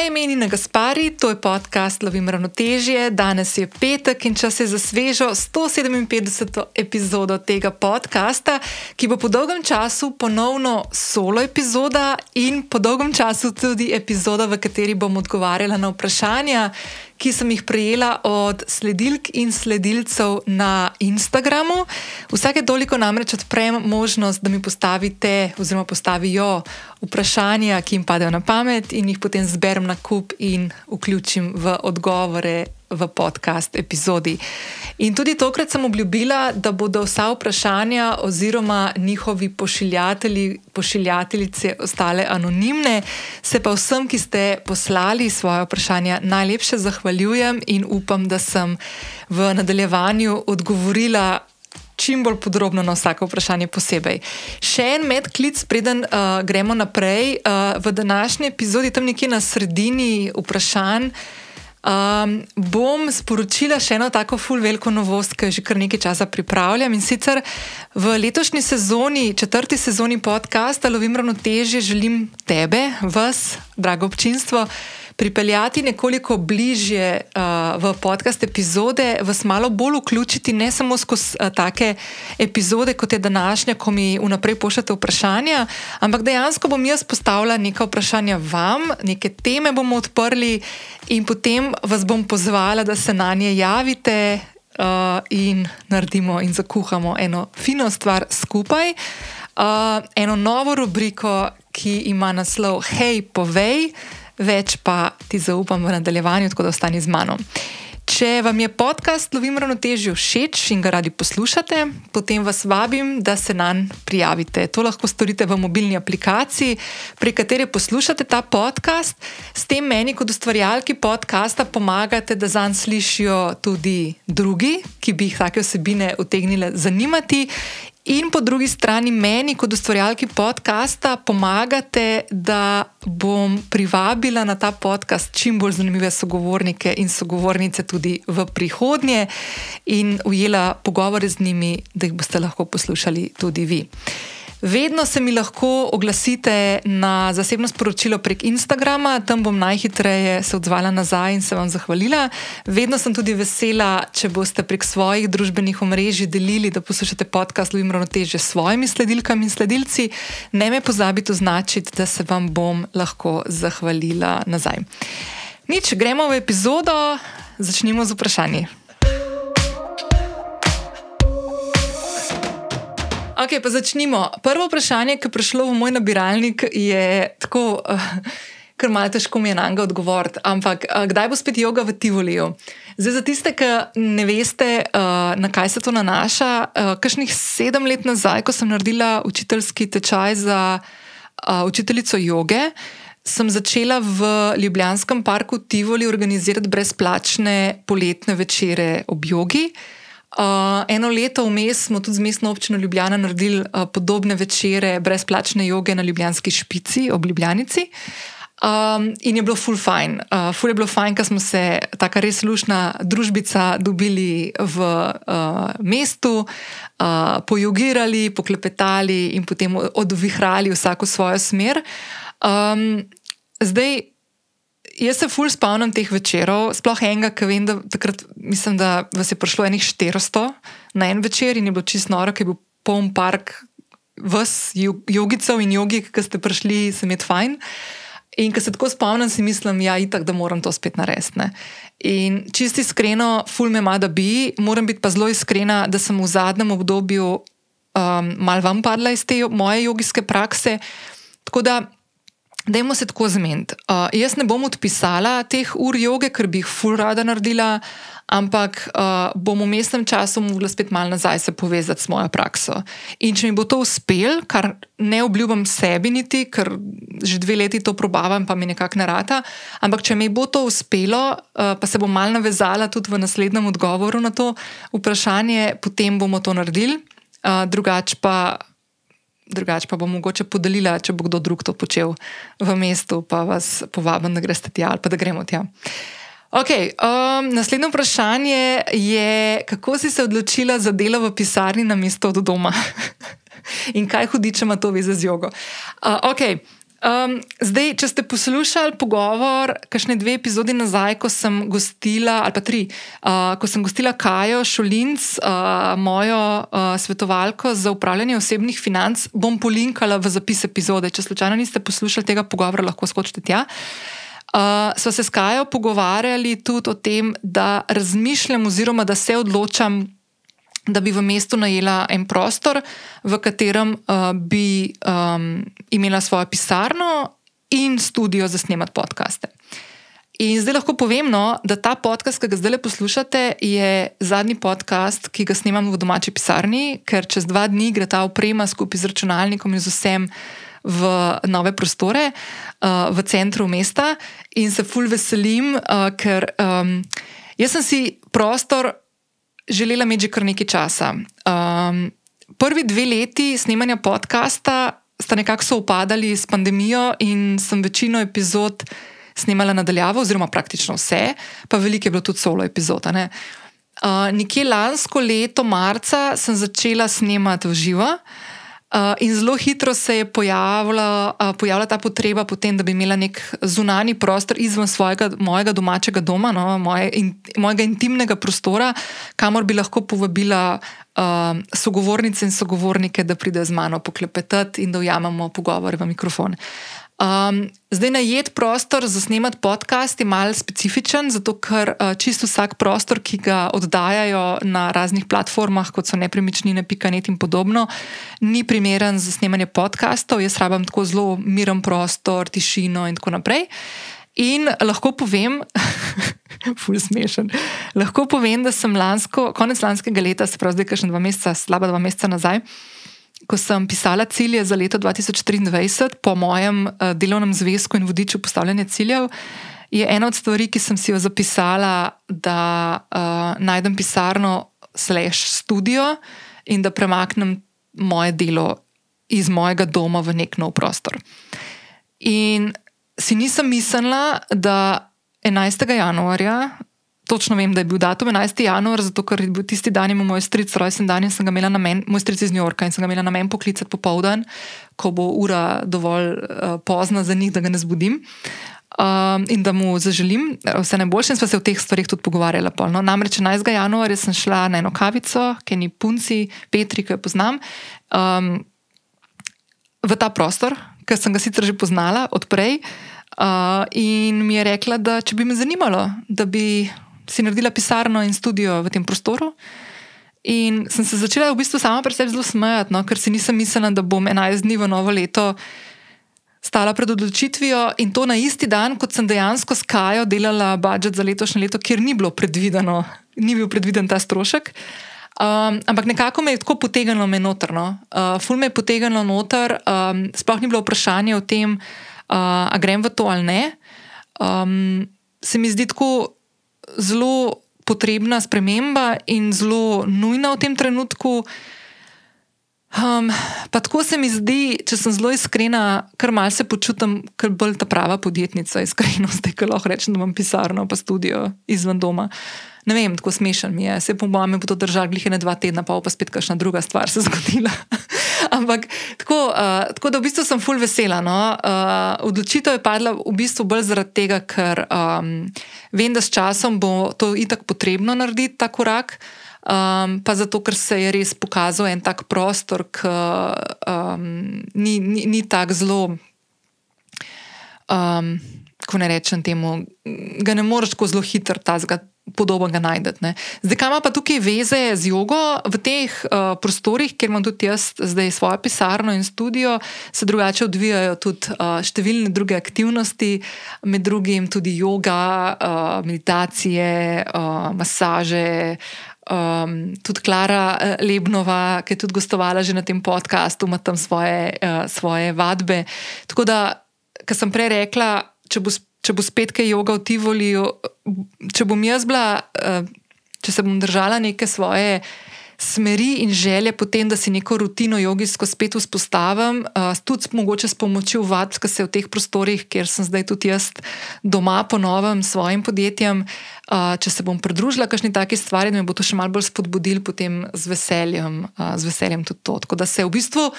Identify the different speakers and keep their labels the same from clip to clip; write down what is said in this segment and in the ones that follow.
Speaker 1: Moje ime je Gaspari, to je podcast Lovim ravnotežje. Danes je petek in čas je za svežo 157. epizodo tega podcasta, ki bo po dolgem času ponovno solo epizoda in po dolgem času tudi epizoda, v kateri bom odgovarjala na vprašanja, ki sem jih prejela od sledilk in sledilcev na Instagramu. Vsake toliko namreč odprem možnost, da mi postavite oziroma postavijo vprašanja, ki jim padejo na pamet, in jih potem zberem na kup in vključim v odgovore v podcast epizodi. In tudi tokrat sem obljubila, da bodo vsa vprašanja oziroma njihovi pošiljatelji, pošiljateljice ostale anonimne. Se pa vsem, ki ste poslali svoje vprašanja, najlepše zahvaljujem in upam, da sem v nadaljevanju odgovorila. Čim bolj podrobno na vsako vprašanje posebej. Še en medklic, preden uh, gremo naprej. Uh, v današnji epizodi, tam nekje na sredini vprašanj, uh, Um, bom sporočila še eno tako full veliko novost, ki jo že kar nekaj časa pripravljam. In sicer v letošnji sezoni, četrti sezoni podcasta Lovim ravnotežje, želim tebe, vas, drago občinstvo pripeljati nekoliko bližje uh, v podcast epizode, vas malo bolj vključiti, ne samo skozi uh, take epizode, kot je današnja, ko mi vnaprej pošljete vprašanja, ampak dejansko bom jaz postavila nekaj vprašanja vam, neke teme bomo odprli in potem vas bom pozvala, da se na nje javite. Uh, in naredimo in zakuhamo eno fino stvar skupaj, uh, eno novo rubriko, ki ima naslov Hej, povej, več pa ti zaupam v nadaljevanju, tako da ostani z mano. Če vam je podcast Lovim ravnotežje všeč in ga radi poslušate, potem vas vabim, da se nam prijavite. To lahko storite v mobilni aplikaciji, pri kateri poslušate ta podcast. S tem meni, kot ustvarjalki podcasta, pomagate, da zanj slišijo tudi drugi, ki bi jih take osebine utegnile zanimati. In po drugi strani meni, kot ustvarjalki podcasta, pomagate, da bom privabila na ta podcast čim bolj zanimive sogovornike in sogovornice tudi v prihodnje in ujela pogovore z njimi, da jih boste lahko poslušali tudi vi. Vedno se mi lahko oglasite na zasebno sporočilo prek Instagrama, tam bom najhitreje se odzvala nazaj in se vam zahvalila. Vedno sem tudi vesela, če boste prek svojih družbenih omrežij delili, da poslušate podcast Lujim ravnoteže s svojimi sledilkami in sledilci. Ne me pozabite označiti, da se vam bom lahko zahvalila nazaj. Nič, gremo v epizodo, začnimo z vprašanji. Ok, pa začnimo. Prvo vprašanje, ki je prišlo v moj nabiralnik, je tako, uh, ker malo težko mi je na njega odgovoriti. Ampak uh, kdaj bo spet joga v Tivoliju? Zdaj, za tiste, ki ne veste, uh, na kaj se to nanaša, uh, kakšnih sedem let nazaj, ko sem naredila učiteljski tečaj za uh, učiteljico joge. Sem začela v Ljubljanskem parku Tivoli organizirati brezplačne poletne večere ob jogi. Uh, Uh, eno leto vmes smo tudi z mestno občino Ljubljana naredili uh, podobne večere brezplačne joge na Ljubljanski špici ob Ljubljanici. Um, in je bilo full fine. Uh, full je bilo fine, ker smo se, tako res lušna družbica, dobili v uh, mestu, uh, pojogirali, poklepetali in potem odvihrali vsako svojo smer. Um, zdaj, Jaz se ful spomnim teh večerov, sploh enega, ki vem, da takrat mislim, da vas je prišlo enih 400 na en večer in je bilo čisto noro, ker je bil poln park vas, jogicev in jogi, ki ste prišli, se imeti fajn. In ko se tako spomnim, si mislim, ja, itak, da moram to spet narediti. In čisti iskreno, ful me ima, da bi, moram biti pa zelo iskrena, da sem v zadnjem obdobju um, mal vam padla iz te moje jogijske prakse. Tako da Dajmo se tako zmeniti. Uh, jaz ne bom odpisala teh ur joge, ker bi jih ful rada naredila, ampak uh, bom v mestnem času mogla spet malo nazaj se povezati s mojo prakso. In če mi bo to uspel, kar ne obljubim sebi niti, ker že dve leti to probavam, pa mi nekako ne rata, ampak če mi bo to uspelo, uh, pa se bom malo navezala tudi v naslednjem odgovoru na to vprašanje, potem bomo to naredili. Uh, drugače pa drugače pa bom mogoče podelila, če bo kdo drug to počel v mestu, pa vas povabim, da greste tja ali pa da gremo tja. Okay, um, naslednje vprašanje je, kako si se odločila za delo v pisarni na mesto od doma in kaj hudiče ima to veze z jogo. Uh, okay. Um, zdaj, če ste poslušali pogovor, kakšne dve epizodi nazaj, ko sem gostila, ali pa tri, uh, ko sem gostila Kajo Šolinc, uh, mojo uh, svetovalko za upravljanje osebnih financ, bom polinkala v zapis epizode. Če slučajno niste poslušali tega pogovora, lahko skočite tja. Uh, so se s Kajo pogovarjali tudi o tem, da razmišljam, oziroma da se odločam da bi v mestu najela en prostor, v katerem uh, bi um, imela svojo pisarno in studio za snemati podkaste. In zdaj lahko povem, no, da ta podcast, ki ga zdaj poslušate, je zadnji podcast, ki ga snemam v domači pisarni, ker čez dva dni gre ta oprema skupaj z računalnikom in z vsem v nove prostore uh, v centru mesta. In se fulj veselim, uh, ker um, jaz sem si prostor želela imeti že kar nekaj časa. Um, prvi dve leti snemanja podcasta sta nekako soopadali s pandemijo in sem večino epizod snemala nadaljavo, oziroma praktično vse, pa veliko je bilo tudi solo epizod. Uh, nekje lansko leto, marca, sem začela snemati v živo. Uh, in zelo hitro se je pojavila, uh, pojavila ta potreba potem, da bi imela nek zunani prostor izven svojega, mojega domačega doma, no, moje in, mojega intimnega prostora, kamor bi lahko povabila uh, sogovornice in sogovornike, da pridejo z mano poklepetati in da ujamemo pogovore v mikrofon. Uh, Um, zdaj, najet prostor za snemati podcast je malce specifičen, zato ker uh, čisto vsak prostor, ki ga oddajajo na raznih platformah, kot so nepremičnine, pikanet in podobno, ni primeren za snemanje podcastov. Jaz rabim tako zelo miren prostor, tišino in tako naprej. In lahko povem, ful smešen, lahko povem, da sem lansko, konec lanskega leta, se pravi, zdaj, kaj še dva meseca, slaba dva meseca nazaj ko sem pisala cilje za leto 2023, po mojem uh, delovnem zvezku in vodiču postavljanja ciljev, je ena od stvari, ki sem si jo zapisala, da uh, najdem pisarno slash studio in da premaknem moje delo iz mojega doma v nek nov prostor. In si nisem mislila, da 11. januarja točno vem, da je bil datum 11. januar, zato ker je bil tisti dan imel moj stric rojsten dan in sem ga imela na meni, moj stric iz New Yorka in sem ga imela na meni poklicati popovdan, ko bo ura dovolj uh, pozna za njih, da ga ne zbudim. Um, in da mu zaželim vse najboljše, in smo se o teh stvarih tudi pogovarjali. No, namreč 11. januarja sem šla na eno kavico, ki ni punci, Petri, ki jo poznam, um, v ta prostor, ker sem ga sicer že poznala odprej. Uh, in mi je rekla, da če bi me zanimalo, da bi si naredila pisarno in studio v tem prostoru. In sem se začela v bistvu sama pri sebi zelo smejati, no, ker si nisem mislila, da bom 11 dni v novo leto stala pred odločitvijo in to na isti dan, kot sem dejansko s Kajo delala budžet za letošnje leto, kjer ni bilo predvideno, ni bil predviden ta strošek. Um, ampak nekako me je tako potegnilo notrno. Uh, ful me je potegnilo noter, um, sploh ni bilo vprašanje o tem, uh, a grem v to ali ne. Um, se mi zdi tako zelo potrebna sprememba in zelo nujna v tem trenutku. Um, pa tako se mi zdi, če sem zelo iskrena, kar malce se počutim, ker bolj ta prava podjetnica, iskreno, zdaj, ker lahko rečem, da imam pisarno, pa studio izven doma. Ne vem, tako smešen mi je, se po mojem bo to držal glihene dva tedna, pa pa spet kakšna druga stvar se zgodila. Ampak tako, uh, tako da v bistvu sem full vesela. No? Uh, odločitev je padla v bistvu bolj zaradi tega, ker um, vem, da s časom bo to itak potrebno narediti ta korak. Um, pa zato, ker se je res pokazal en tak prostor, ki um, ni, ni, ni tako zelo, um, kako ne rečem temu, ga ne moreš tako zelo hitro tazgati podoben ga najdete. Zdaj, kaj ima pa tukaj veze z jogo v teh uh, prostorih, kjer imam tudi jaz zdaj svojo pisarno in studio, se drugače odvijajo tudi uh, številne druge aktivnosti, med drugim tudi yoga, uh, meditacije, uh, masaže. Um, tudi Klara Lebnova, ki je tudi gostovala že na tem podkastu, ima tam svoje, uh, svoje vadbe. Tako da, kar sem prej rekla, če bo če bo spet kaj joga v Tivoliu, če bom jaz bila, eh, če se bom držala neke svoje smeri in želje, potem da si neko rutino jogijsko spet vzpostavim, eh, tudi mogoče s pomočjo vad, ki se v teh prostorih, kjer sem zdaj tudi jaz doma, ponovim svojim podjetjem. Eh, če se bom pridružila kakšni taki stvari, da me bo to še malo bolj spodbudil, potem z veseljem, z veseljem tudi to. Tako da se v bistvu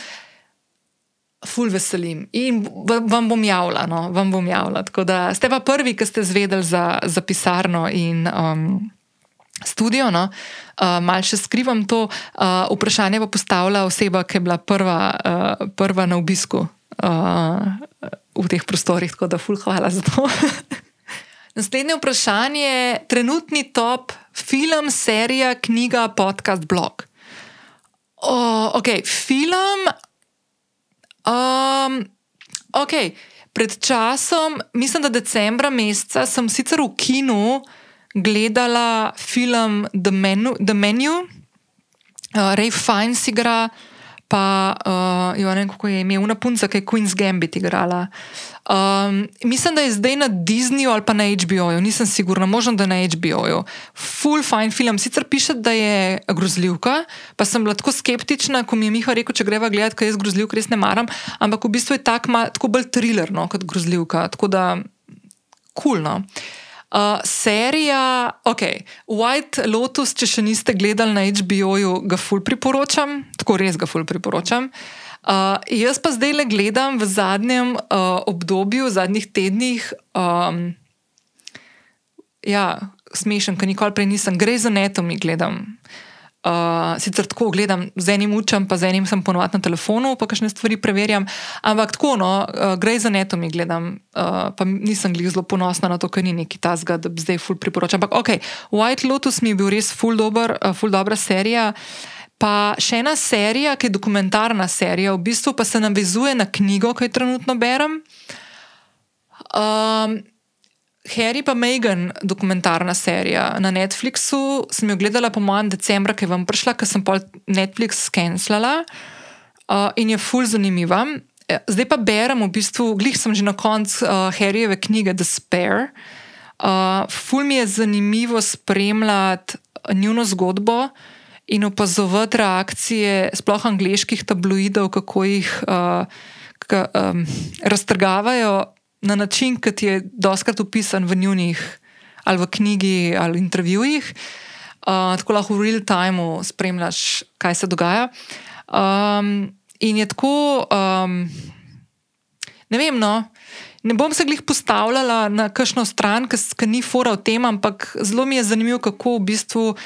Speaker 1: ful veselim in vam bom javila. No, vam bom javila. Tako da ste pa prvi, ki ste zvedeli za, za pisarno in um, studio. No. Uh, Mal še skrivam to. Uh, vprašanje pa postavlja oseba, ki je bila prva, uh, prva na obisku uh, v teh prostorih. Tako da ful hvala za to. Naslednje vprašanje je trenutni top film, serija, knjiga, podcast, blog. Oh, ok, film. Um, ok, pred časom, mislim, da decembra meseca, sem sicer v kinu gledala film The Menu, The Menu. Uh, Ray Fiennes igra, pa uh, jo, ne vem, kako je imel, una punca, ki je Queen's Gambit igrala. Um, mislim, da je zdaj na Disneyju ali pa na HBO-ju, nisem sigurna, možno da na HBO-ju. Full fine film, sicer piše, da je grozljivka, pa sem bila tako skeptična, ko mi je Miha rekel, če greva gledati, kaj jaz grozljivk res ne maram, ampak v bistvu je tak ma, tako bolj thrillerno kot grozljivka, tako da kulno. Uh, serija, ok, White Lotus, če še niste gledali na HBO-ju, ga ful priporočam, tako res ga ful priporočam. Uh, jaz pa zdaj le gledam v zadnjem uh, obdobju, v zadnjih tednih. Um, ja, smešen, ker nikoli prej nisem, gre za neto mi gledam. Uh, sicer tako gledam, z enim učem, pa z enim sem ponovadi na telefonu, pa kakšne stvari preverjam. Ampak tako, no, uh, gre za neto mi gledam, uh, pa nisem glih zelo ponosna na to, ker ni neki tasga, da bi zdaj ful priporočam. Ampak ok, White Lotus mi je bil res ful, dober, uh, ful dobra serija. Pa še ena serija, ki je dokumentarna serija, v bistvu pa se navezuje na knjigo, ki jo trenutno berem. Um, Harry pa Megan, dokumentarna serija na Netflixu, sem jo gledala po mojem decembru, ki je vam prišla, ker sem pol Netflix skenslala uh, in je full zanimiva. E, zdaj pa berem, v bistvu, glih sem že na koncu uh, Harryjeve knjige The Spare. Uh, ful mi je zanimivo spremljati njuno zgodbo in opazovati reakcije, sploh angliških tabloidov, kako jih uh, ka, um, raztrgavajo na način, ki je doskrat opisan v njunih ali v knjigi ali intervjujih. Uh, tako lahko v real time spremljaš, kaj se dogaja. Um, in je tako, um, ne vem, no. Ne bom se glih postavljala na kakšno stran, ki ni fora v tem, ampak zelo mi je zanimivo, kako v bistvu uh,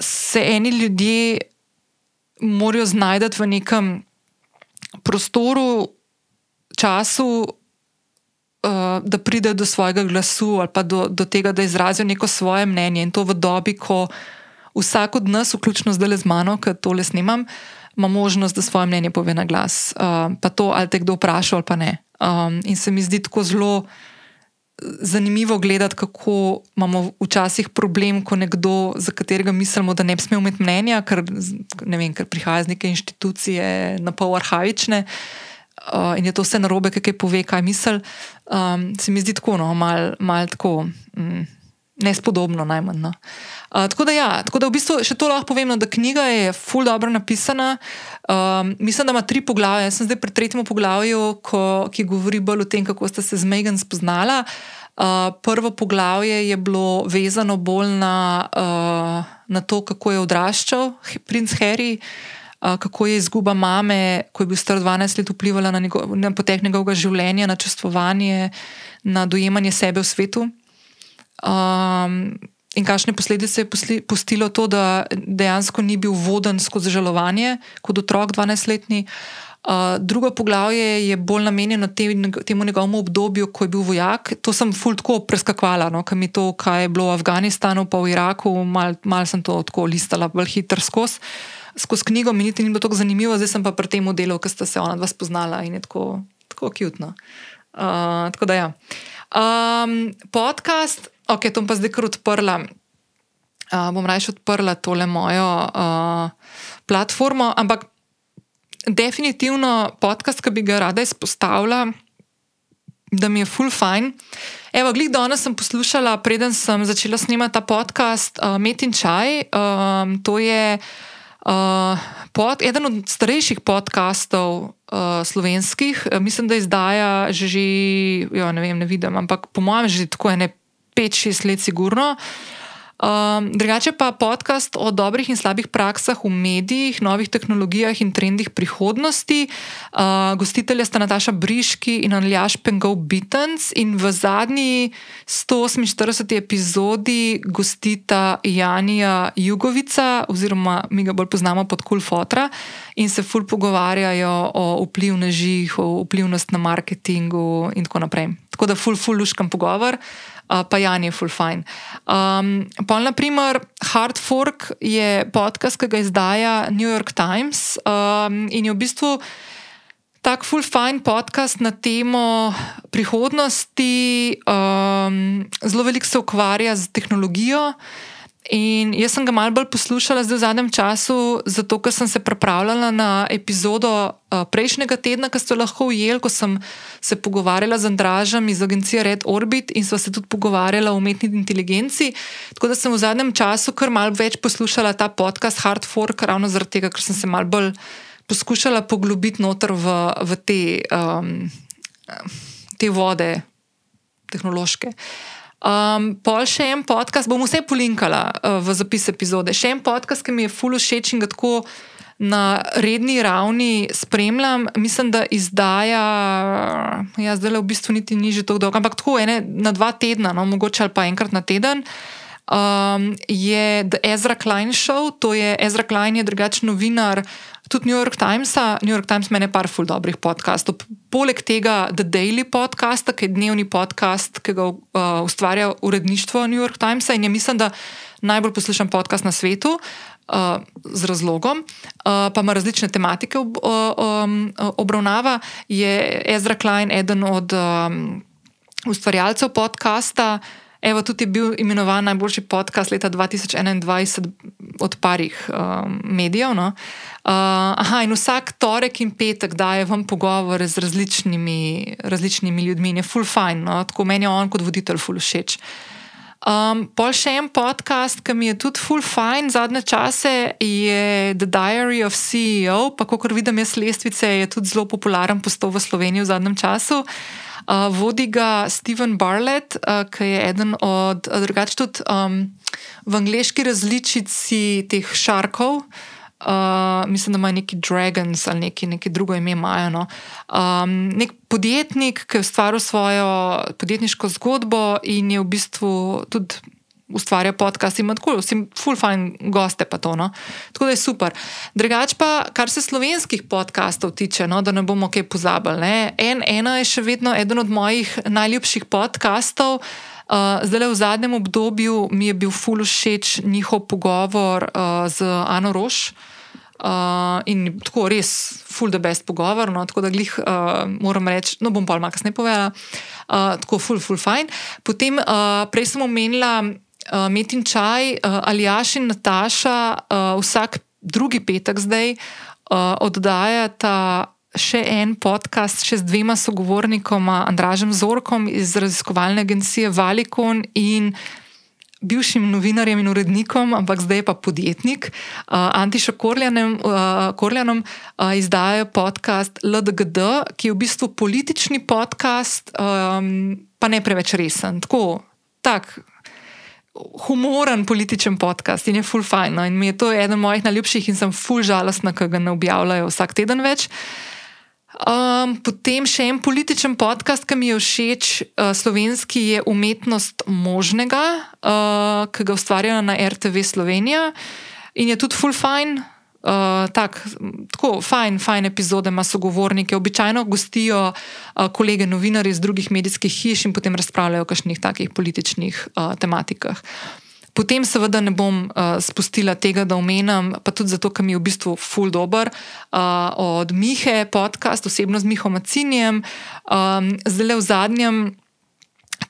Speaker 1: se eni ljudje morajo znajti v nekem prostoru, času, da pridejo do svojega glasu ali pa do, do tega, da izrazijo neko svoje mnenje. In to v dobi, ko vsak od nas, vključno zdaj le z mano, ki tole snimam, ima možnost, da svoje mnenje pove na glas. Uh, pa to, ali te kdo vpraša ali pa ne. Um, in se mi zdi tako zelo zanimivo gledati, kako imamo včasih problem, ko nekdo, za katerega mislimo, da ne bi smel imeti mnenja, ker, vem, ker prihaja iz neke institucije, na pol arhajične. Uh, in je to vse narobe, kaj pove, kaj misli. Um, se mi zdi tako, no, malo mal tako. Mm, Nespodobno, najmanj. No. Uh, tako, da ja, tako da v bistvu še to lahko povem, no, da knjiga je fully dobro napisana. Um, mislim, da ima tri poglavje. Jaz sem zdaj pri tretjem poglavju, ko, ki govori bolj o tem, kako ste se z Megan spoznala. Uh, prvo poglavje je bilo vezano bolj na, uh, na to, kako je odraščal princ Harry, uh, kako je izguba mame, ko je bil star 12 let, vplivala na, na potek njegovega življenja, na čustvovanje, na dojemanje sebe v svetu. Um, in kakšne posledice je pustilo to, da dejansko ni bil voden skozi žalovanje kot otrok 12-letni. Uh, drugo poglavje je bolj namenjeno te, temu njegovemu obdobju, ko je bil vojak. To sem fultko preskakvala, no, kaj mi to, kaj je bilo v Afganistanu, pa v Iraku, malo mal sem to tako listala, bolj hitro skozi. Skozi knjigo mi niti ni bilo tako zanimivo, zdaj sem pa pri tem delu, ker ste se ona dva spoznala in je tako, tako kjutno. Uh, tako da ja. Um, podcast, Ok, to pa zdaj kar odprla. Uh, bom raje odprla tole mojo uh, platformo, ampak definitivno podcast, ki bi ga rada izpostavila, da mi je full fine. Evo, glih danes sem poslušala, preden sem začela snemati ta podcast, uh, Met in Čaj. Um, to je uh, pod, eden od starejših podkastov uh, slovenskih, mislim, da izdaja že, že jo, ne vem, ne vidim, ampak po mojem, že tako je ne. 5-6 let, sigurno. Um, drugače pa podcast o dobrih in slabih praksah v medijih, novih tehnologijah in trendih prihodnosti. Uh, gostitelja sta Nataša Briški in Aljaš Pengov Bitens in v zadnji 148. epizodi gostita Janija Jugovica, oziroma mi ga bolj poznamo pod Kulfotra, in se ful pogovarjajo o vplivnežih, o vplivnost na marketingu in tako naprej. Tako da ful, ful, luškam pogovor pa Jan je full fine. Um, pa, naprimer, Hard Fork je podcast, ki ga izdaja New York Times um, in je v bistvu tak full fine podcast na temo prihodnosti, um, zelo veliko se ukvarja z tehnologijo. In jaz sem ga malo bolj poslušala zdaj v zadnjem času, zato ker sem se pripravljala na epizodo uh, prejšnjega tedna, ki ste lahko ujeli, ko sem se pogovarjala z Andražem iz agencije Red Orbit in sva se tudi pogovarjala o umetni inteligenci. Tako da sem v zadnjem času kar malo več poslušala ta podcast Hard Fork, ravno zaradi tega, ker sem se malo bolj poskušala poglobiti noter v, v te, um, te vode, tehnološke. Um, pol še en podcast, bom vse polinkala uh, v zapis epizode. Še en podcast, ki mi je fully všeč in ga tako na redni ravni spremljam. Mislim, da izdaja, ja, zdaj le v bistvu niti ni že tako dolgo, ampak tako ene na dva tedna, no, mogoče ali pa enkrat na teden. Um, je The Ezra Klein Show, to je Ezra Klein, je drugačen novinar tudi New York Timesa. New York Times meni par ful dobrih podkastov. Poleg tega The Daily podcast, ki je dnevni podcast, ki ga uh, ustvarja uredništvo New York Timesa in je mislim, da najbolj poslušan podcast na svetu. Uh, z razlogom, uh, pa ima različne tematike ob, uh, um, obravnava. Je Ezra Klein eden od um, ustvarjalcev podcasta, Evo, tudi je bil imenovan najboljši podcast leta 2021 od parih um, medijev. No? Uh, aha, in vsak torek in petek daje vam pogovore z različnimi, različnimi ljudmi, in je full fine, no? tako meni je on kot voditelj full všeč. Um, pol še en podcast, ki mi je tudi full fine zadnje čase, je The Diary of CEO, pa kot vidim, jaz lestvice je tudi zelo popularen postal v Sloveniji v zadnjem času. Uh, vodi ga Steven Barlett, uh, ki je eden od drugačnih tudi um, v angliški različici teh šarkov. Uh, mislim, da ima neki Dragons ali neki, neki drugo ime, imajo. No. Um, nek podjetnik, ki je ustvaril svojo podjetniško zgodbo in je v bistvu tudi ustvarja podcast in tako, vsi full fine goste pa to. No. Tako da je super. Drugač pa, kar se slovenskih podcastov tiče, no, da ne bomo kaj pozabili. En, ena je še vedno eden od mojih najljubših podcastov. Uh, zdaj, v zadnjem obdobju mi je bil full všeč njihov pogovor uh, z Ano Roš. Uh, in tako res, full the best pogovor. No, tako da glih, uh, moram reči, no bom pa malo kasneje povedala, uh, tako full, full fine. Potem uh, prej sem omenila uh, Metin Čaj, uh, Aljaš in Nataša, uh, vsak drugi petek zdaj uh, oddajata še en podcast, še z dvema sogovornikoma, Andražem Zorkom iz raziskovalne agencije Valikon in bivšim novinarjem in urednikom, ampak zdaj pa podjetnik, uh, Antišo Korljanom, uh, Korljanom uh, izdajajo podcast LDGD, ki je v bistvu politični podcast, um, pa ne preveč resen. Tako, tak, humoren političen podcast in je full fine. No? In mi je to eden mojih najljubših in sem full žalostna, ker ga ne objavljajo vsak teden več. Um, potem še en političen podcast, ki mi je všeč, uh, slovenski je Umetnost možnega, uh, ki ga ustvarjajo na RTV Slovenija in je tudi full fine. Uh, tak, tako, fajn, fajn epizode ima sogovornike. Običajno gostijo uh, kolege novinarje iz drugih medijskih hiš in potem razpravljajo o kakšnih takih političnih uh, tematikah. Potem, seveda, ne bom uh, spustila tega, da omenjam, pa tudi zato, ker mi je v bistvu full dobr uh, od Mihe, podcast, osebno z Miho Macinjem. Um, zdaj le v zadnjem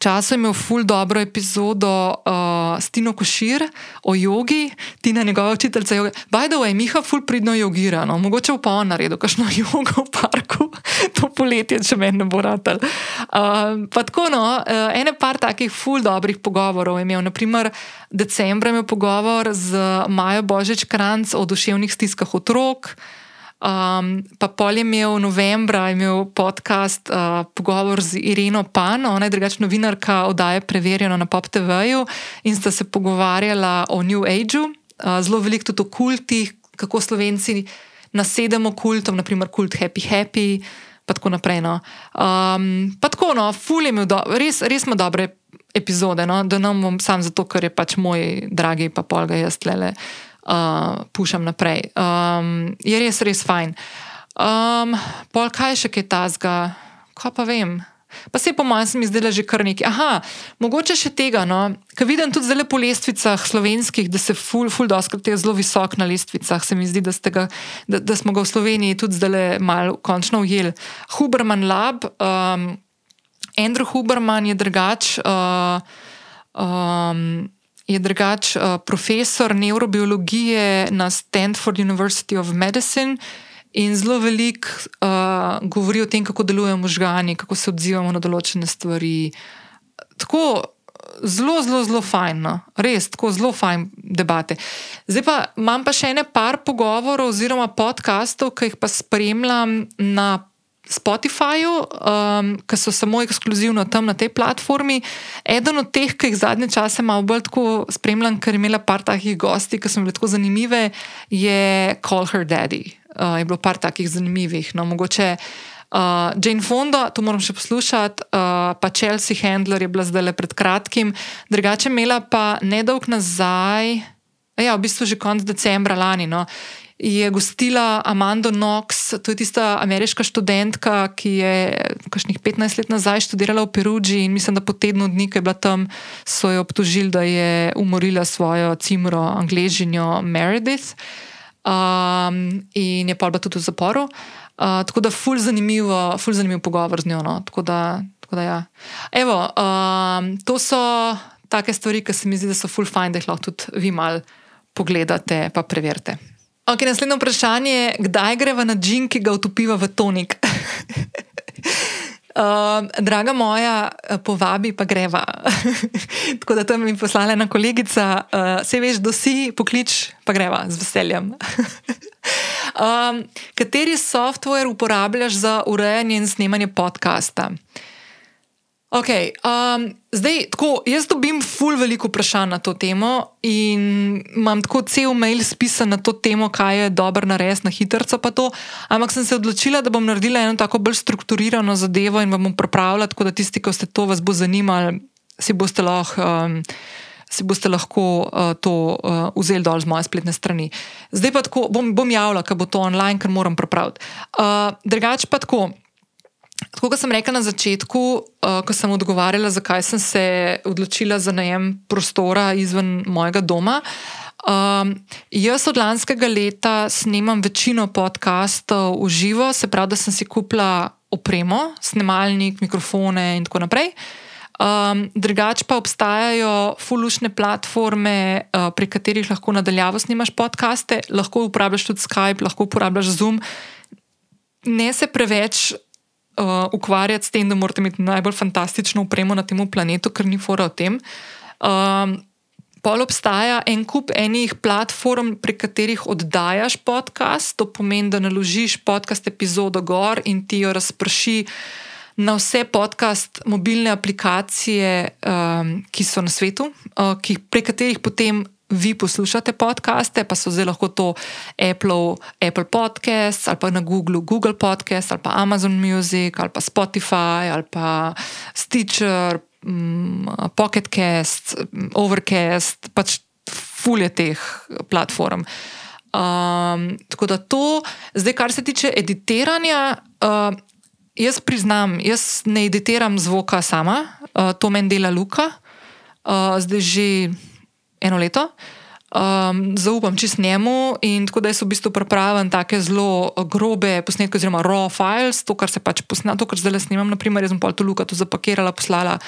Speaker 1: času je imel ful dobro epizodo uh, s Tino Košir o jogi, Tina njegova učiteljica joge. The way, Miha ful pridno jogira, no? mogoče v pa on naredil kakšno jogo v parku, to poletje, če meni ne bo ratelj. Uh, pa tako, no, uh, ene par takih ful dobrih pogovorov je imel. Naprimer, decembra je imel pogovor z Majo Božič Kranc o duševnih stiskah otrok. Um, pa pol je imel novembra imel podcast, uh, pogovor z Ireno Pan, ona je drugačna novinarka, oddaje Preverjeno na Pop TV-ju in sta se pogovarjala o New Ageu, uh, zelo veliko tudi o kultih, kako slovenci nasedemo kultom, naprimer kult Happy Happy. Pa tako naprej. No. Um, pa tako, no, fulj je imel, do, res, res ima dobre epizode, no, da nam bom sam zato, ker je pač moj dragi, pa pol ga jaz tlele uh, pušam naprej. Um, je res, res fajn. Um, pol kaj še kaj tazga, ko pa vem. Pa se po mojem, se mi zdela že kar nekaj. Aha, mogoče še tega, no, ker vidim tudi zelo po lestvicah slovenskih, da se ful, ful, doskrat je zelo visok na lestvicah. Se mi zdi, da, ga, da, da smo ga v Sloveniji tudi zdaj malo končno ujeli. Huberman Lab, um, Andrew Huberman je drugač. Uh, um, je drugač uh, profesor neurobiologije na Stanford University of Medicine in zelo veliko uh, govori o tem, kako delujejo možgani, kako se odzivamo na določene stvari. Tako zelo, zelo, zelo fajn, no? res, tako zelo fajn debate. Zdaj pa imam pa še ene par pogovorov oziroma podkastov, ki jih pa spremljam na Spotifyju, um, ki so samo ekskluzivno tam na tej platformi. Eden od teh, ki jih zadnje čase malo bolj spremljam, ker je imela par takih gosti, ki so bile tako zanimive, je Call Her Daddy. Uh, je bilo par takih zanimivih. No, mogoče uh, Jane Fonda, to moram še poslušati, uh, pa Chelsea Handler je bila zdaj le pred kratkim, drugače imela pa nedolg nazaj. Ja, v bistvu že konec decembra lani. No je gostila Amanda Knox, to je tista ameriška študentka, ki je kakšnih 15 let nazaj študirala v Perugi in mislim, da po tednu dni, ki je bila tam, so jo obtožili, da je umorila svojo cimro, angližinjo Meredith um, in je pa bila tudi v zaporu. Uh, tako da, ful zanimivo, ful zanimiv pogovor z njo. No. Tako da, tako da ja. Evo, um, to so take stvari, ki se mi zdi, da so ful fajn, da jih lahko tudi vi mal pogledate, pa preverite. Ok, naslednje vprašanje je, kdaj greva na džin, ki ga utopiva v tonik? Uh, draga moja, eh, povabi pa greva. Tako da tam mi poslala ena kolegica, uh, eh, se veš, da si poklič, pa greva z veseljem. um, kateri software uporabljaš za urejanje in snemanje podcasta? Okay, um, zdaj, tako, jaz dobim ful veliko vprašanj na to temo in imam tako cel mail spisan na to temo, kaj je dobro narediti na hitro. Ampak sem se odločila, da bom naredila eno tako bolj strukturirano zadevo in vam bom pripravila, tako da tisti, ki ste to vas bo zanimali, si boste lahko. Um, Si boste lahko uh, to uh, vzeli dol z moje spletne strani. Zdaj pa tako, bom, bom javila, ker bo to online, ker moram pripraviti. Uh, drugače pa tako, Tako kot sem rekla na začetku, uh, ko sem odgovarjala, zakaj sem se odločila za najem prostora izven mojega doma. Um, jaz od lanskega leta snemam večino podkastov v živo, se pravi, da sem si kupila opremo, snemalnik, mikrofone in tako naprej. Um, drugač pa obstajajo fulušne platforme, uh, prek katerih lahko nadaljavo snimaš podkaste, lahko uporabljaš tudi Skype, lahko uporabljaš Zoom. Ne se preveč uh, ukvarjati s tem, da morate imeti najbolj fantastično upremo na tem planetu, ker ni fora o tem. Um, Pol obstaja en kup enih platform, prek katerih oddajaš podcast, to pomeni, da naložiš podcast epizodo gor in ti jo razprši na vse podcast mobilne aplikacije, um, ki so na svetu, uh, ki, prek katerih potem vi poslušate podcaste, pa so zdaj lahko to Apple, Apple Podcasts ali pa na Google, Google Podcasts ali pa Amazon Music ali pa Spotify ali pa Stitcher, um, Pocket Cast, Overcast, pač fulje teh platform. Um, tako da to, zdaj, kar se tiče editiranja, uh, jaz priznam, jaz ne editiram zvoka sama, uh, to meni dela Luka, uh, zdaj že eno leto. Um, zaupam čist njemu in tako da jaz v bistvu pripravim tako zelo grobe posnetke, oziroma raw files, to, kar se pač posname, to, kar zdaj snimam. Naprimer, jaz sem pol to Luka tu zapakirala, poslala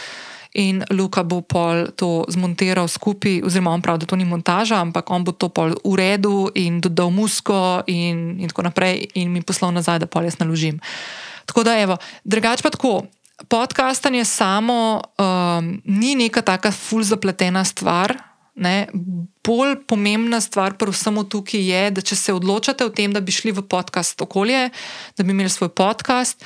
Speaker 1: in Luka bo pol to zmontiral skupaj, oziroma on pravi, da to ni montaža, ampak on bo to pol uredil in dodal musko in, in tako naprej in mi poslal nazaj, da pol jaz naložim. Tako da, evo, drugače pa tako. Podcastanje samo um, ni neka taka ful zapletena stvar Ne? Bolj pomembna stvar pri vsemu tukaj je, da če se odločate o tem, da bi šli v podcast okolje, da bi imeli svoj podcast,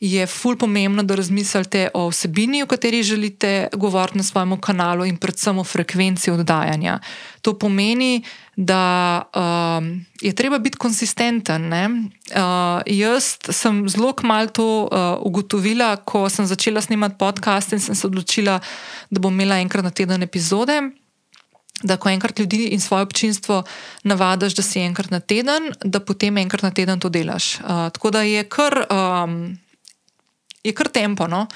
Speaker 1: je ful pomembno, da razmislite o vsebini, o kateri želite govoriti na svojem kanalu in predvsem o frekvenci oddajanja. To pomeni, da um, je treba biti konsistenten. Uh, jaz sem zelo kmalo to uh, ugotovila, ko sem začela snemati podcast in sem se odločila, da bom imela enkrat na teden epizode. Da, ko enkrat ljudi in svoje občinstvo navadiš, da si enkrat na teden, da potem enkrat na teden to delaš. Uh, tako da je kar um, je kar tempo. No?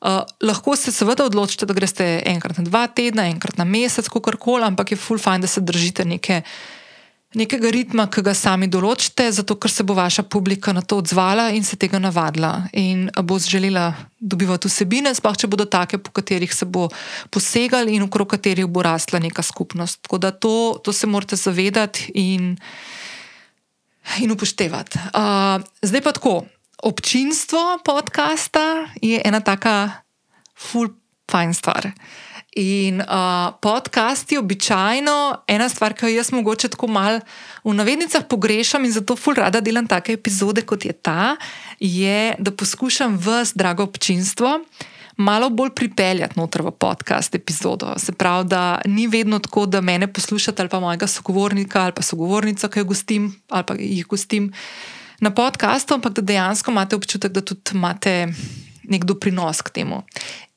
Speaker 1: Uh, lahko se seveda odločite, da greste enkrat na dva tedna, enkrat na mesec, kako koli, ampak je full fajn, da se držite neke, nekega ritma, ki ga sami določite, zato ker se bo vaša publika na to odzvala in se tega navadila in bo želela dobivati vsebine, sploh če bodo take, po katerih se bo posegali in okrog katerih bo rasla neka skupnost. Tako da to, to se morate zavedati in, in upoštevati. Uh, zdaj pa tako občinstvo podcasta je ena taka full fajn stvar. In uh, podcast je običajno ena stvar, ki jo jaz mogoče tako mal v navednicah pogrešam in zato full rada delam take epizode, kot je ta, je, da poskušam vas, drago občinstvo, malo bolj pripeljati noter v podcast epizodo. Se pravi, da ni vedno tako, da mene poslušate ali pa mojega sogovornika ali pa sogovornico, ki jo gostim ali pa jih gostim na podkastu, ampak da dejansko imate občutek, da tudi imate nek doprinos k temu.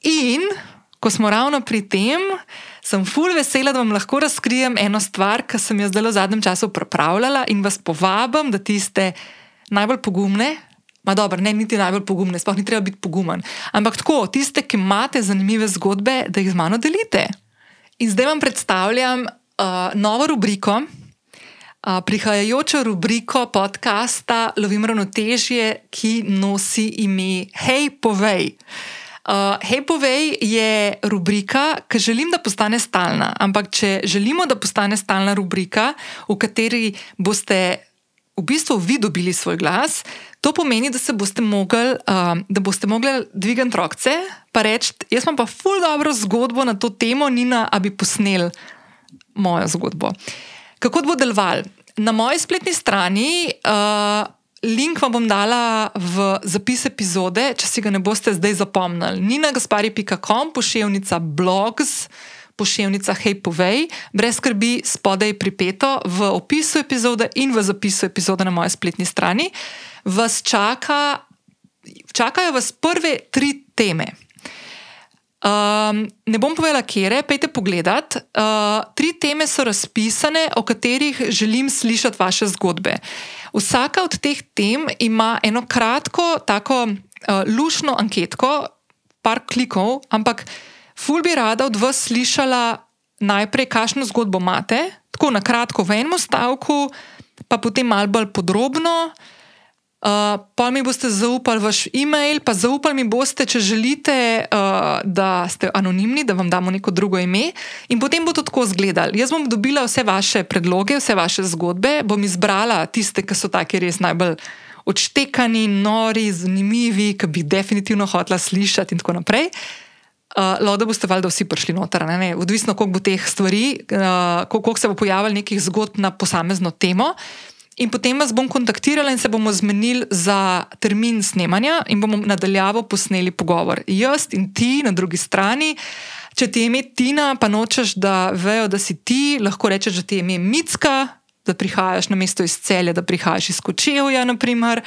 Speaker 1: In ko smo ravno pri tem, sem ful vesela, da vam lahko razkrijem eno stvar, ki sem jo zdaj v zadnjem času pripravljala in vas povabim, da tiste najbolj pogumne. Ma dobro, ne niti najbolj pogumne, sploh ni treba biti pogumen. Ampak tako, tiste, ki imate zanimive zgodbe, da jih z mano delite. In zdaj vam predstavljam uh, novo rubriko, prihajajočo rubriko podcasta Lovim ravnotežje, ki nosi ime Hej, povej. Uh, Hej, povej je rubrika, ki želim, da postane stalna. Ampak, če želimo, da postane stalna rubrika, v kateri boste v bistvu vi dobili svoj glas, to pomeni, da boste mogli, uh, da boste mogli dvigati rokce in reči: Jaz imam pa ful dobro zgodbo na to temo, Nina, da bi posnel mojo zgodbo. Kako bo deloval? Na moji spletni strani, uh, link vam bom dala v zapis epizode, če si ga ne boste zdaj zapomnili. Nina gaspari.com, pošiljka blogs, pošiljka Hej, povej, brez skrbi, spodaj pripeto v opisu epizode in v zapisu epizode na moji spletni strani. Vas čaka, čakajo vas prve tri teme. Um, ne bom povedala, kje je, pejte pogledat. Uh, tri teme so razpisane, o katerih želim slišati vaše zgodbe. Vsaka od teh tem ima eno kratko, tako uh, lušno anketko, par klikov, ampak ful bi rada od vas slišala najprej, kakšno zgodbo imate, tako na kratko v enem stavku, pa potem malo bolj podrobno. Uh, pa mi boste zaupali vaš e-mail, pa zaupali mi boste, če želite, uh, da ste anonimni, da vam damo neko drugo ime. In potem bo to tako izgledalo. Jaz bom dobila vse vaše predloge, vse vaše zgodbe, bom izbrala tiste, ki so taki res najbolj odštekani, nori, zanimivi, ki bi definitivno hotela slišati in tako naprej. Uh, Lo, da boste valjda vsi prišli noter, ne, ne. odvisno koliko bo teh stvari, uh, koliko se bo pojavilo nekih zgodb na posamezno temo. In potem vas bom kontaktirala in se bomo zmenili za termin snemanja, in bomo nadaljavo posneli pogovor. Jaz in ti na drugi strani. Če ti je ime Tina, pa nočeš, da vejo, da si ti, lahko rečeš, da ti je ime Micka, da prihajaš na mesto iz celja, da prihajaš iz Kočevja. Naprimer.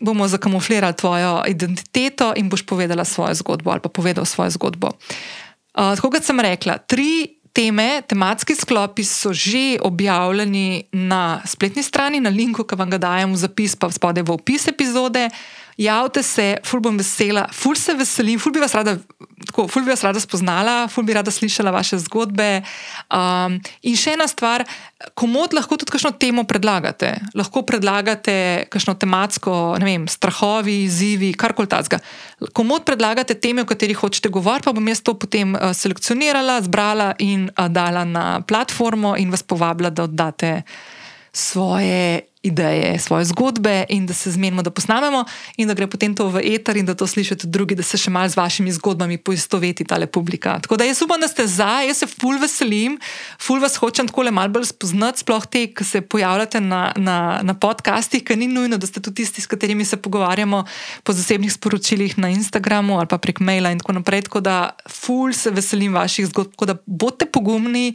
Speaker 1: Bomo zakamuflirali tvojo identiteto in boš povedala svojo zgodbo ali pa povedal svojo zgodbo. Uh, tako kot sem rekla, tri teme, tematski sklopi so že objavljeni na spletni strani, na linku, ki vam ga dajem v zapis, pa spodaj v opis epizode. Javite se, ful bom vesela, ful se veselim, ful bi vas rada, tako, ful bi vas rada spoznala, ful bi rada slišala vaše zgodbe. Um, in še ena stvar, komod lahko tudi kakšno temo predlagate. Lahko predlagate kakšno tematsko, ne vem, strahovi, izzivi, karkoli tazga. Komod predlagate teme, o katerih hočete govoriti, pa bom jaz to potem uh, selekcionirala, zbrala in uh, dala na platformo in vas povabila, da oddate svoje ideje, svoje zgodbe in da se zmenimo, da posnamemo in da gre potem to v eter in da to slišijo tudi drugi, da se še malo z vašimi zgodbami poistoveti ta publika. Tako da jaz upam, da ste za, jaz se ful veselim, ful vas hočem tako le malo bolj spoznati, sploh te, ki se pojavljate na, na, na podcastih, ker ni nujno, da ste tudi tisti, s katerimi se pogovarjamo po zasebnih sporočilih na Instagramu ali pa prek maila in tako naprej. Tako da ful se veselim vaših zgodb, tako da bodite pogumni,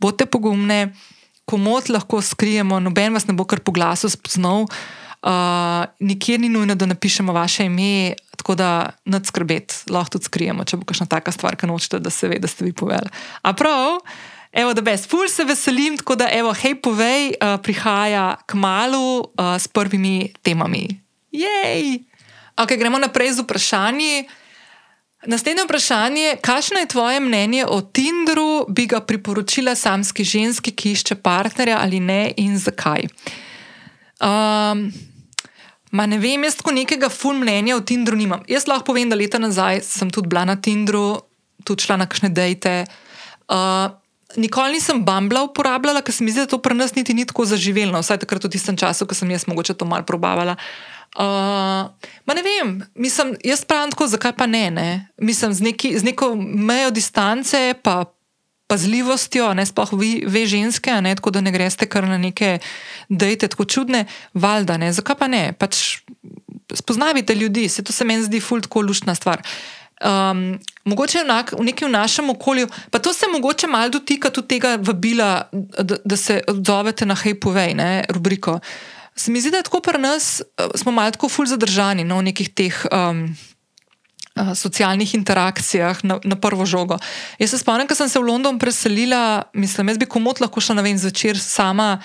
Speaker 1: bodite pogumni komod lahko skrijemo, noben vas ne bo kar po glasu spoznal. Uh, nikjer ni nujno, da napišemo vaše ime, tako da nad skrbeti, lahko tudi skrijemo, če bo kakšna taka stvar, ki nočete, da se ve, da ste vi povedali. A prav, evo, da bes, ful se veselim, tako da, evo, hej, povej, uh, prihaja k malu uh, s prvimi temami. Jej! Ok, gremo naprej z vprašanji. Naslednje vprašanje, kakšno je tvoje mnenje o Tinderu, bi ga priporočila samski ženski, ki išče partnerja ali ne in zakaj? Um, ma ne vem, jaz tako nekega full mnenja o Tinderu nimam. Jaz lahko povem, da leta nazaj sem tudi bila na Tinderu, tudi šla na kakšne dejte. Uh, nikoli nisem Bambla uporabljala, ker se mi zdi, da to pri nas niti ni tako zaživelo, vsaj takrat v tistem času, ko sem jaz mogoče to mal probavala. Uh, ne vem, mislim, jaz pravim tako, zakaj pa ne. ne? Mislim, z, neki, z neko mejo distance, pa pazljivostjo, ne sploh vi, ve ženske, ne, tako da ne greste kar na neke dejte, tako čudne, valjda ne, zakaj pa ne. Pač spoznavite ljudi, se to se meni zdi fult tako luštna stvar. Um, mogoče v, v nekem našem okolju, pa to se mogoče malo dotika tudi tega vabila, da, da se odzovete na Hej, povej, ne, rubriko. Uh, Se mi zdi, da je tako pri nas, eh, smo malo tako ful zadržani no, v nekih teh um, socialnih interakcijah na, na prvo žogo. Jaz se spomnim, ko sem se v London preselila, mislim, jaz bi komot lahko šla na ven zvečer sama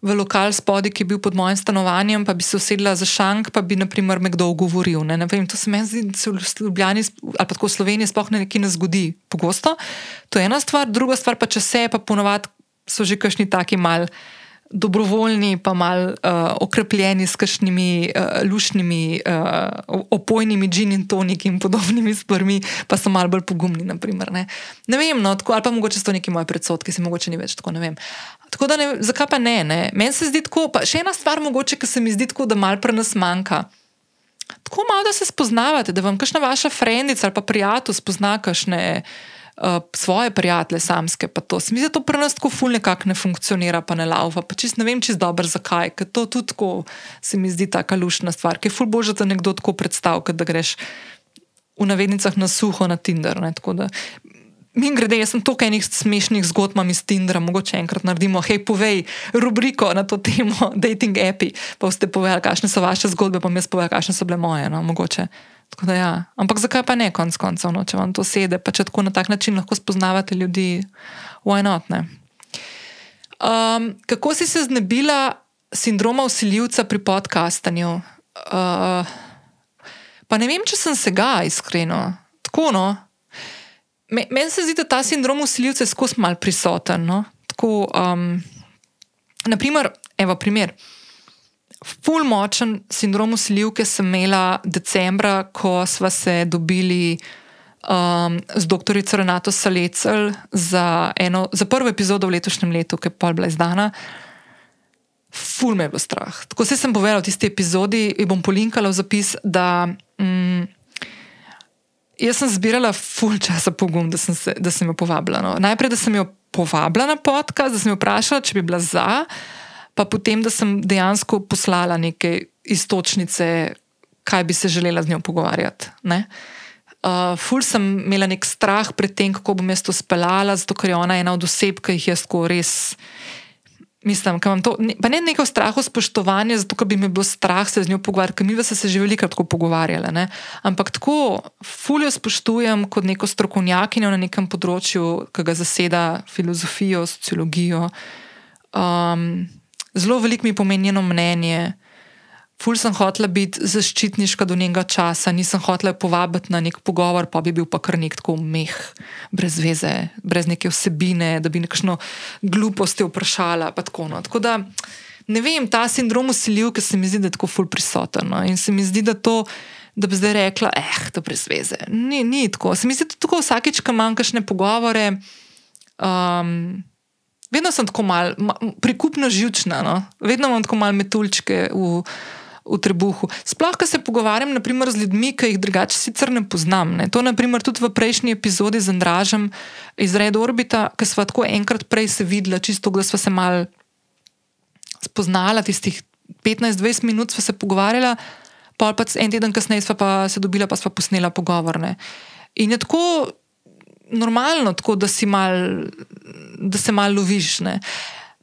Speaker 1: v lokal spodaj, ki je bil pod mojim stanovanjem, pa bi se usedla za šank, pa bi naprimer me kdo ogovoril. Ne? Ne vem, to se mi zdi, da se v Ljubljani ali pa tako v Sloveniji sploh ne nekaj ne zgodi pogosto. To je ena stvar, druga stvar pa če se, pa ponovadi so že kašni taki mal dobrovoljni, pa malo uh, okrepljeni s kakšnimi uh, lušnimi, uh, opojnimi džini in toniki in podobnimi stvarmi, pa so malo bolj pogumni. Naprimer, ne? ne vem, no, tako, ali pa mogoče so neki moji predsodki, se mogoče ni več tako. Tako da, ne, zakaj pa ne? ne? Meni se zdi tako, pa še ena stvar, mogoče, ki se mi zdi tako, da malo pri nas manjka. Tako malo, da se spoznavate, da vam kakšna vaša frendica ali pa prijatelj spozna kakšne. Uh, svoje prijatelje, samske, to. Mi zato pri nas tako fulno nekako ne funkcionira, pa ne lava. Pa čist ne vem, čist dobro zakaj, ker to tudi tako se mi zdi taka lušna stvar, ki je fulno božje, da nekdo tako predstavlja, da greš v navednicah na suho na Tinder. Mi grede, jaz sem toliko enih smešnih zgodb iz Tindra, mogoče enkrat naredimo, hej, povej rubriko na to temo, dating api, pa ste povedali, kakšne so vaše zgodbe, pa mi jaz povem, kakšne so bile moje, no, mogoče. Ja. Ampak zakaj pa ne, konc koncev, no? če vam to sede, pa če tako na tak način lahko spoznavate ljudi, not? Um, kako si se znebila sindroma usiljivca pri podkastanju? Uh, pa ne vem, če sem se ga iskreno. Tako, no. Meni se zdi, da ta sindrom usiljivca je skozi mal prisoten. No? Tako, um, naprimer, evo, primer ful močen sindrom usiljivke sem imela decembra, ko smo se dobili um, z dr. Renato Salecel za, eno, za prvo epizodo v letošnjem letu, ki je pol bila izdana. Ful me je bilo strah. Tako se sem povedala v tisti epizodi in bom polinkala v zapis, da mm, jaz sem zbirala ful časa pogum, da sem, se, da sem jo povabila. No. Najprej, da sem jo povabila na podcast, da sem jo vprašala, če bi bila za pa potem, da sem dejansko poslala neke istočnice, kaj bi se želela z njo pogovarjati. Uh, ful sem imela nek strah pred tem, kako bom jaz to speljala, zato ker je ona ena od oseb, ki jih jaz tako res. Mislim, to, ne, pa ne neko straho spoštovanje, zato ker bi me bilo strah se z njo pogovarjati, ker mi smo se že veliko tako pogovarjali. Ne? Ampak tako, fuljo spoštujem kot neko strokovnjakinjo na nekem področju, ki ga zaseda filozofijo, sociologijo. Um, zelo veliko mi pomeni njeno mnenje. Ful sem hotela biti zaščitniška do njenega časa, nisem hotela povabiti na nek pogovor, pa bi bil pa kar nek tako meh, brez veze, brez neke vsebine, da bi nekšno gluposti vprašala. Tako, no. tako da ne vem, ta sindrom usiljivke se mi zdi, da je tako ful prisoten. No. In se mi zdi, da to. Da bi zdaj rekla, eh, to brez veze. Ni, ni tako. Se mi zdi, da tako vsakeč, ko imam kakšne pogovore, um, vedno sem tako mal, ma, prikupno živčna, no? vedno imam tako malo metulčke v, v trebuhu. Sploh, ko se pogovarjam naprimer, z ljudmi, ki jih drugače sicer ne poznam. Ne? To, naprimer, tudi v prejšnji epizodi z Andražem iz Red Orbita, ki smo tako enkrat prej se videli, čisto da smo se mal spoznala, tistih 15-20 minut smo se pogovarjala, pa pa en teden kasneje smo pa se dobila, pa smo posnela pogovorne. In je tako normalno, tako, da, mal, da se malo loviš. Ne.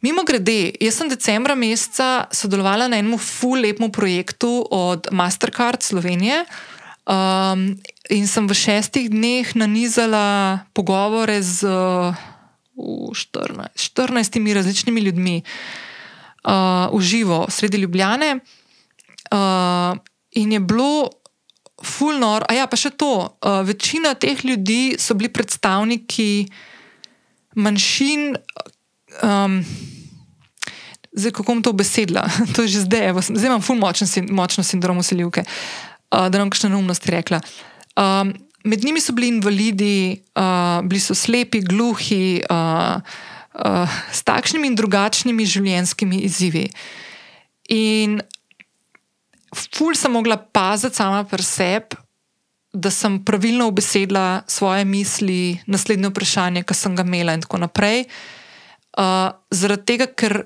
Speaker 1: Mimo grede, jaz sem decembra meseca sodelovala na enem full-lepem projektu od Mastercard Slovenije. Um, in sem v šestih dneh nanizala pogovore z uh, 14, 14 različnimi ljudmi uh, v živo, sredi Ljubljane. Uh, in je bilo fulnor. A ja, pa še to. Uh, večina teh ljudi so bili predstavniki manjšin. Um, zdaj, kako bom to besedila, to je že zdaj, evo, zdaj imam ful močen, močno sindrom usiljivke, uh, da nam kakšne neumnosti rekla. Um, med njimi so bili invalidi, uh, bili so slepi, gluhi, uh, uh, s takšnimi in drugačnimi življenjskimi izzivi. In ful sem mogla paziti sama pri sebi, da sem pravilno obesedla svoje misli, naslednje vprašanje, ki sem ga imela, in tako naprej. Uh, zaradi tega, ker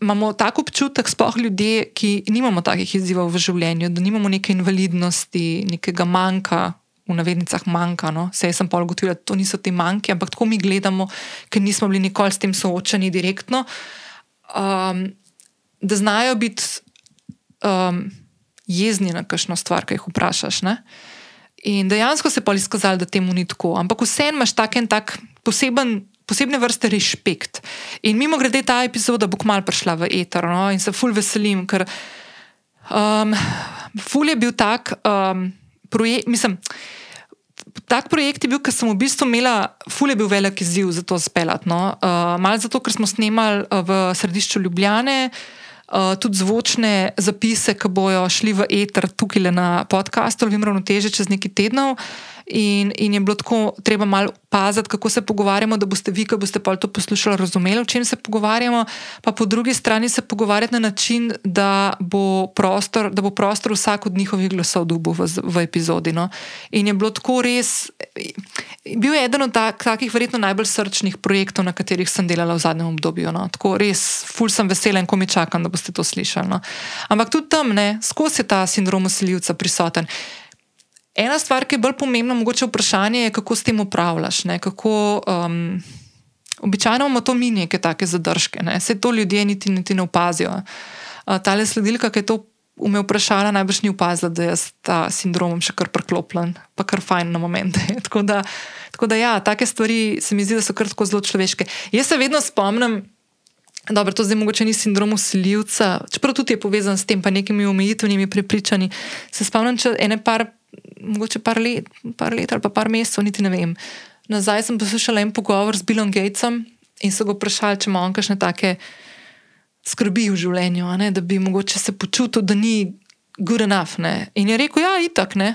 Speaker 1: imamo tako občutek, sploh ljudje, ki nimamo takih izzivov v življenju, da nimamo neke invalidnosti, nekega manjka. V navednicah manjka, no? vse sem pa ugotovila, da to niso ti manjki, ampak tako mi gledamo, ker nismo bili nikoli s tem soočeni direktno. Um, da znajo biti um, jezni na kakšno stvar, ki jih vprašaš. Ne? In dejansko se je pa izkazalo, da temu ni tako. Ampak vseeno imaš tak en tak poseben. Posebne vrste respekt. In mimo grede ta epizoda bo kmalo prišla v eter, no? in se ful veselim, ker um, ful je bil tak um, projekt. Mislim, tak projekt je bil, ker sem v bistvu imela, ful je bil velik izziv za to speljati. No? Uh, Malo zato, ker smo snemali uh, v središču Ljubljane, uh, uh, tudi zvočne zapise, ki bojo šli v eter tukaj na podkastu, ali vem, ravnoteže čez nekaj tednov. In, in je bilo tako, treba malo paziti, kako se pogovarjamo, da boste vi, ki boste pa to poslušali, razumeli, o čem se pogovarjamo, pa po drugi strani se pogovarjati na način, da bo prostor, da bo prostor vsak od njihovih glasov dubu v, v epizodi. No? In je bilo tako res, bil je eden od tak, takih, verjetno najbolj srčnih projektov, na katerih sem delala v zadnjem obdobju. No? Tako res, ful sem vesela in ko mi čakam, da boste to slišali. No? Ampak tudi tam, skozi je ta sindrom usiljivca prisoten. Ena stvar, ki je bolj pomembna, mogoče vprašanje, je, kako s tem upravljaš. Kako, um, običajno imamo to mi neke take zadržke, ne? se to ljudje niti, niti ne opazijo. Uh, Ta le sledilka, ki je to umel vprašala, najbrž ni opazila, da je ta sindrom še kar preklopljen, pa kar fajn na momente. tako, da, tako da, ja, take stvari se mi zdi, da so kar tako zelo človeške. Jaz se vedno spomnim. Dobro, to zdaj mogoče ni sindrom usiljivca, čeprav tudi je povezan s tem, pa nekimi omejitvenimi prepričanji. Se spomnim, če ene par mogoče par let, par let ali pa par mesecev, niti ne vem. Nazaj sem poslušala en pogovor z Billom Gatesom in so ga vprašali, če ima on kakšne take skrbi v življenju, ne, da bi mogoče se počutil, da ni good enough. Ne. In je rekel, ja, itak ne.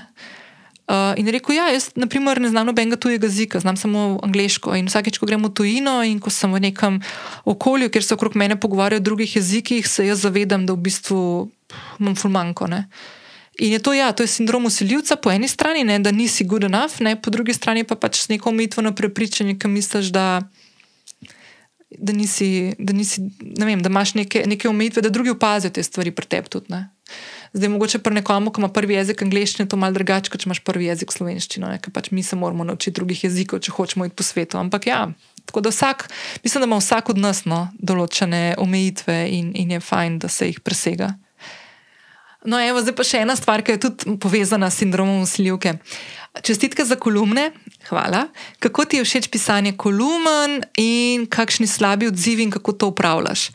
Speaker 1: Uh, in rekel, ja, jaz naprimer, ne znam nobenega tujega jezika, znam samo angliško. In vsakeč, ko gremo v tujino in ko sem v nekem okolju, kjer se okrog mene pogovarjajo v drugih jezikih, se jaz zavedam, da v bistvu imam fulmanko. Uh, In je to, ja, to je sindrom usiljivca po eni strani, ne, da nisi good enough, ne, po drugi strani pa pač neko omejitveno prepričanje, ki misliš, da, da, nisi, da, nisi, ne vem, da imaš neke, neke omejitve, da drugi opazijo te stvari pri tebi tudi. Ne. Zdaj, mogoče pri nekomu, ki ima prvi jezik angliščine, je to malce drugače, kot če imaš prvi jezik slovenščino, ker pač mi se moramo naučiti drugih jezikov, če hočemo iti po svetu. Ampak ja, tako da vsak, mislim, da ima vsak od nas no, določene omejitve in, in je fajn, da se jih presega. No, evo, zdaj pa še ena stvar, ki je tudi povezana s sindromom usljivke. Čestitke za kolumne, hvala. Kako ti je všeč pisanje kolumn in kakšni slabi odzivi in kako to upravljaš?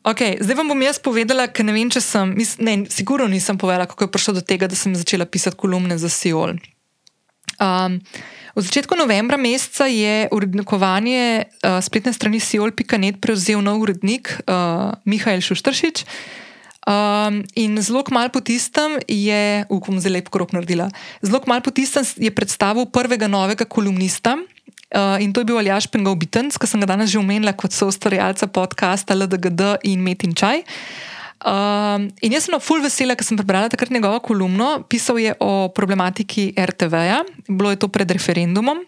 Speaker 1: Okay, zdaj vam bom jaz povedala, ker ne vem, če sem, ne, sigurno nisem povedala, kako je prišlo do tega, da sem začela pisati kolumne za Seoul. Um, v začetku novembra meseca je urednikovanje uh, spletne strani Seoul.net prevzel nov urednik uh, Mihajl Šuštršič. Um, in zelo malo po tistem je, upam, zelo lep krok naredila. Zelo malo po tistem je predstavil prvega novega kolumnista, Uh, in to je bil Aljaš Pengovitenc, ki sem ga danes že omenila kot so ustvarjalca podcasta LDGD in Metin Čaj. Um, in jaz sem full vesela, ker sem prebrala takrat njegovo kolumno. Pisal je o problematiki RTV-ja, bilo je to pred referendumom.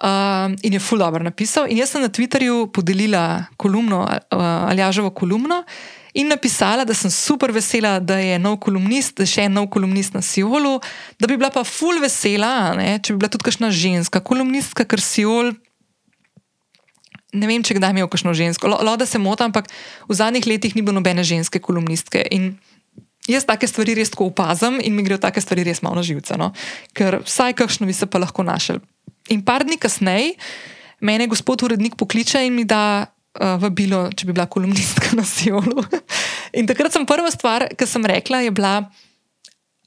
Speaker 1: Um, in je full dobro napisal. In jaz sem na Twitterju podelila kolumno, uh, Aljažovo kolumno, in napisala, da sem super vesela, da je nov kolumnist, da je še en nov kolumnist na Siolu, da bi bila pa full vesela, ne, če bi bila tudi kakšna ženska kolumnistka, ker Siol ne vem, če kdaj imel kakšno žensko. Lo, da se motim, ampak v zadnjih letih ni bilo nobene ženske kolumnistke. In jaz take stvari res tako opazim in mi grejo take stvari res malo živce. No? Ker vsaj kakšno bi se pa lahko našel. In par dni kasneje mene gospod urednik pokliče in mi da uh, vabilo, če bi bila kolumnistka na Siolu. in takrat sem prva stvar, ki sem rekla, je bila.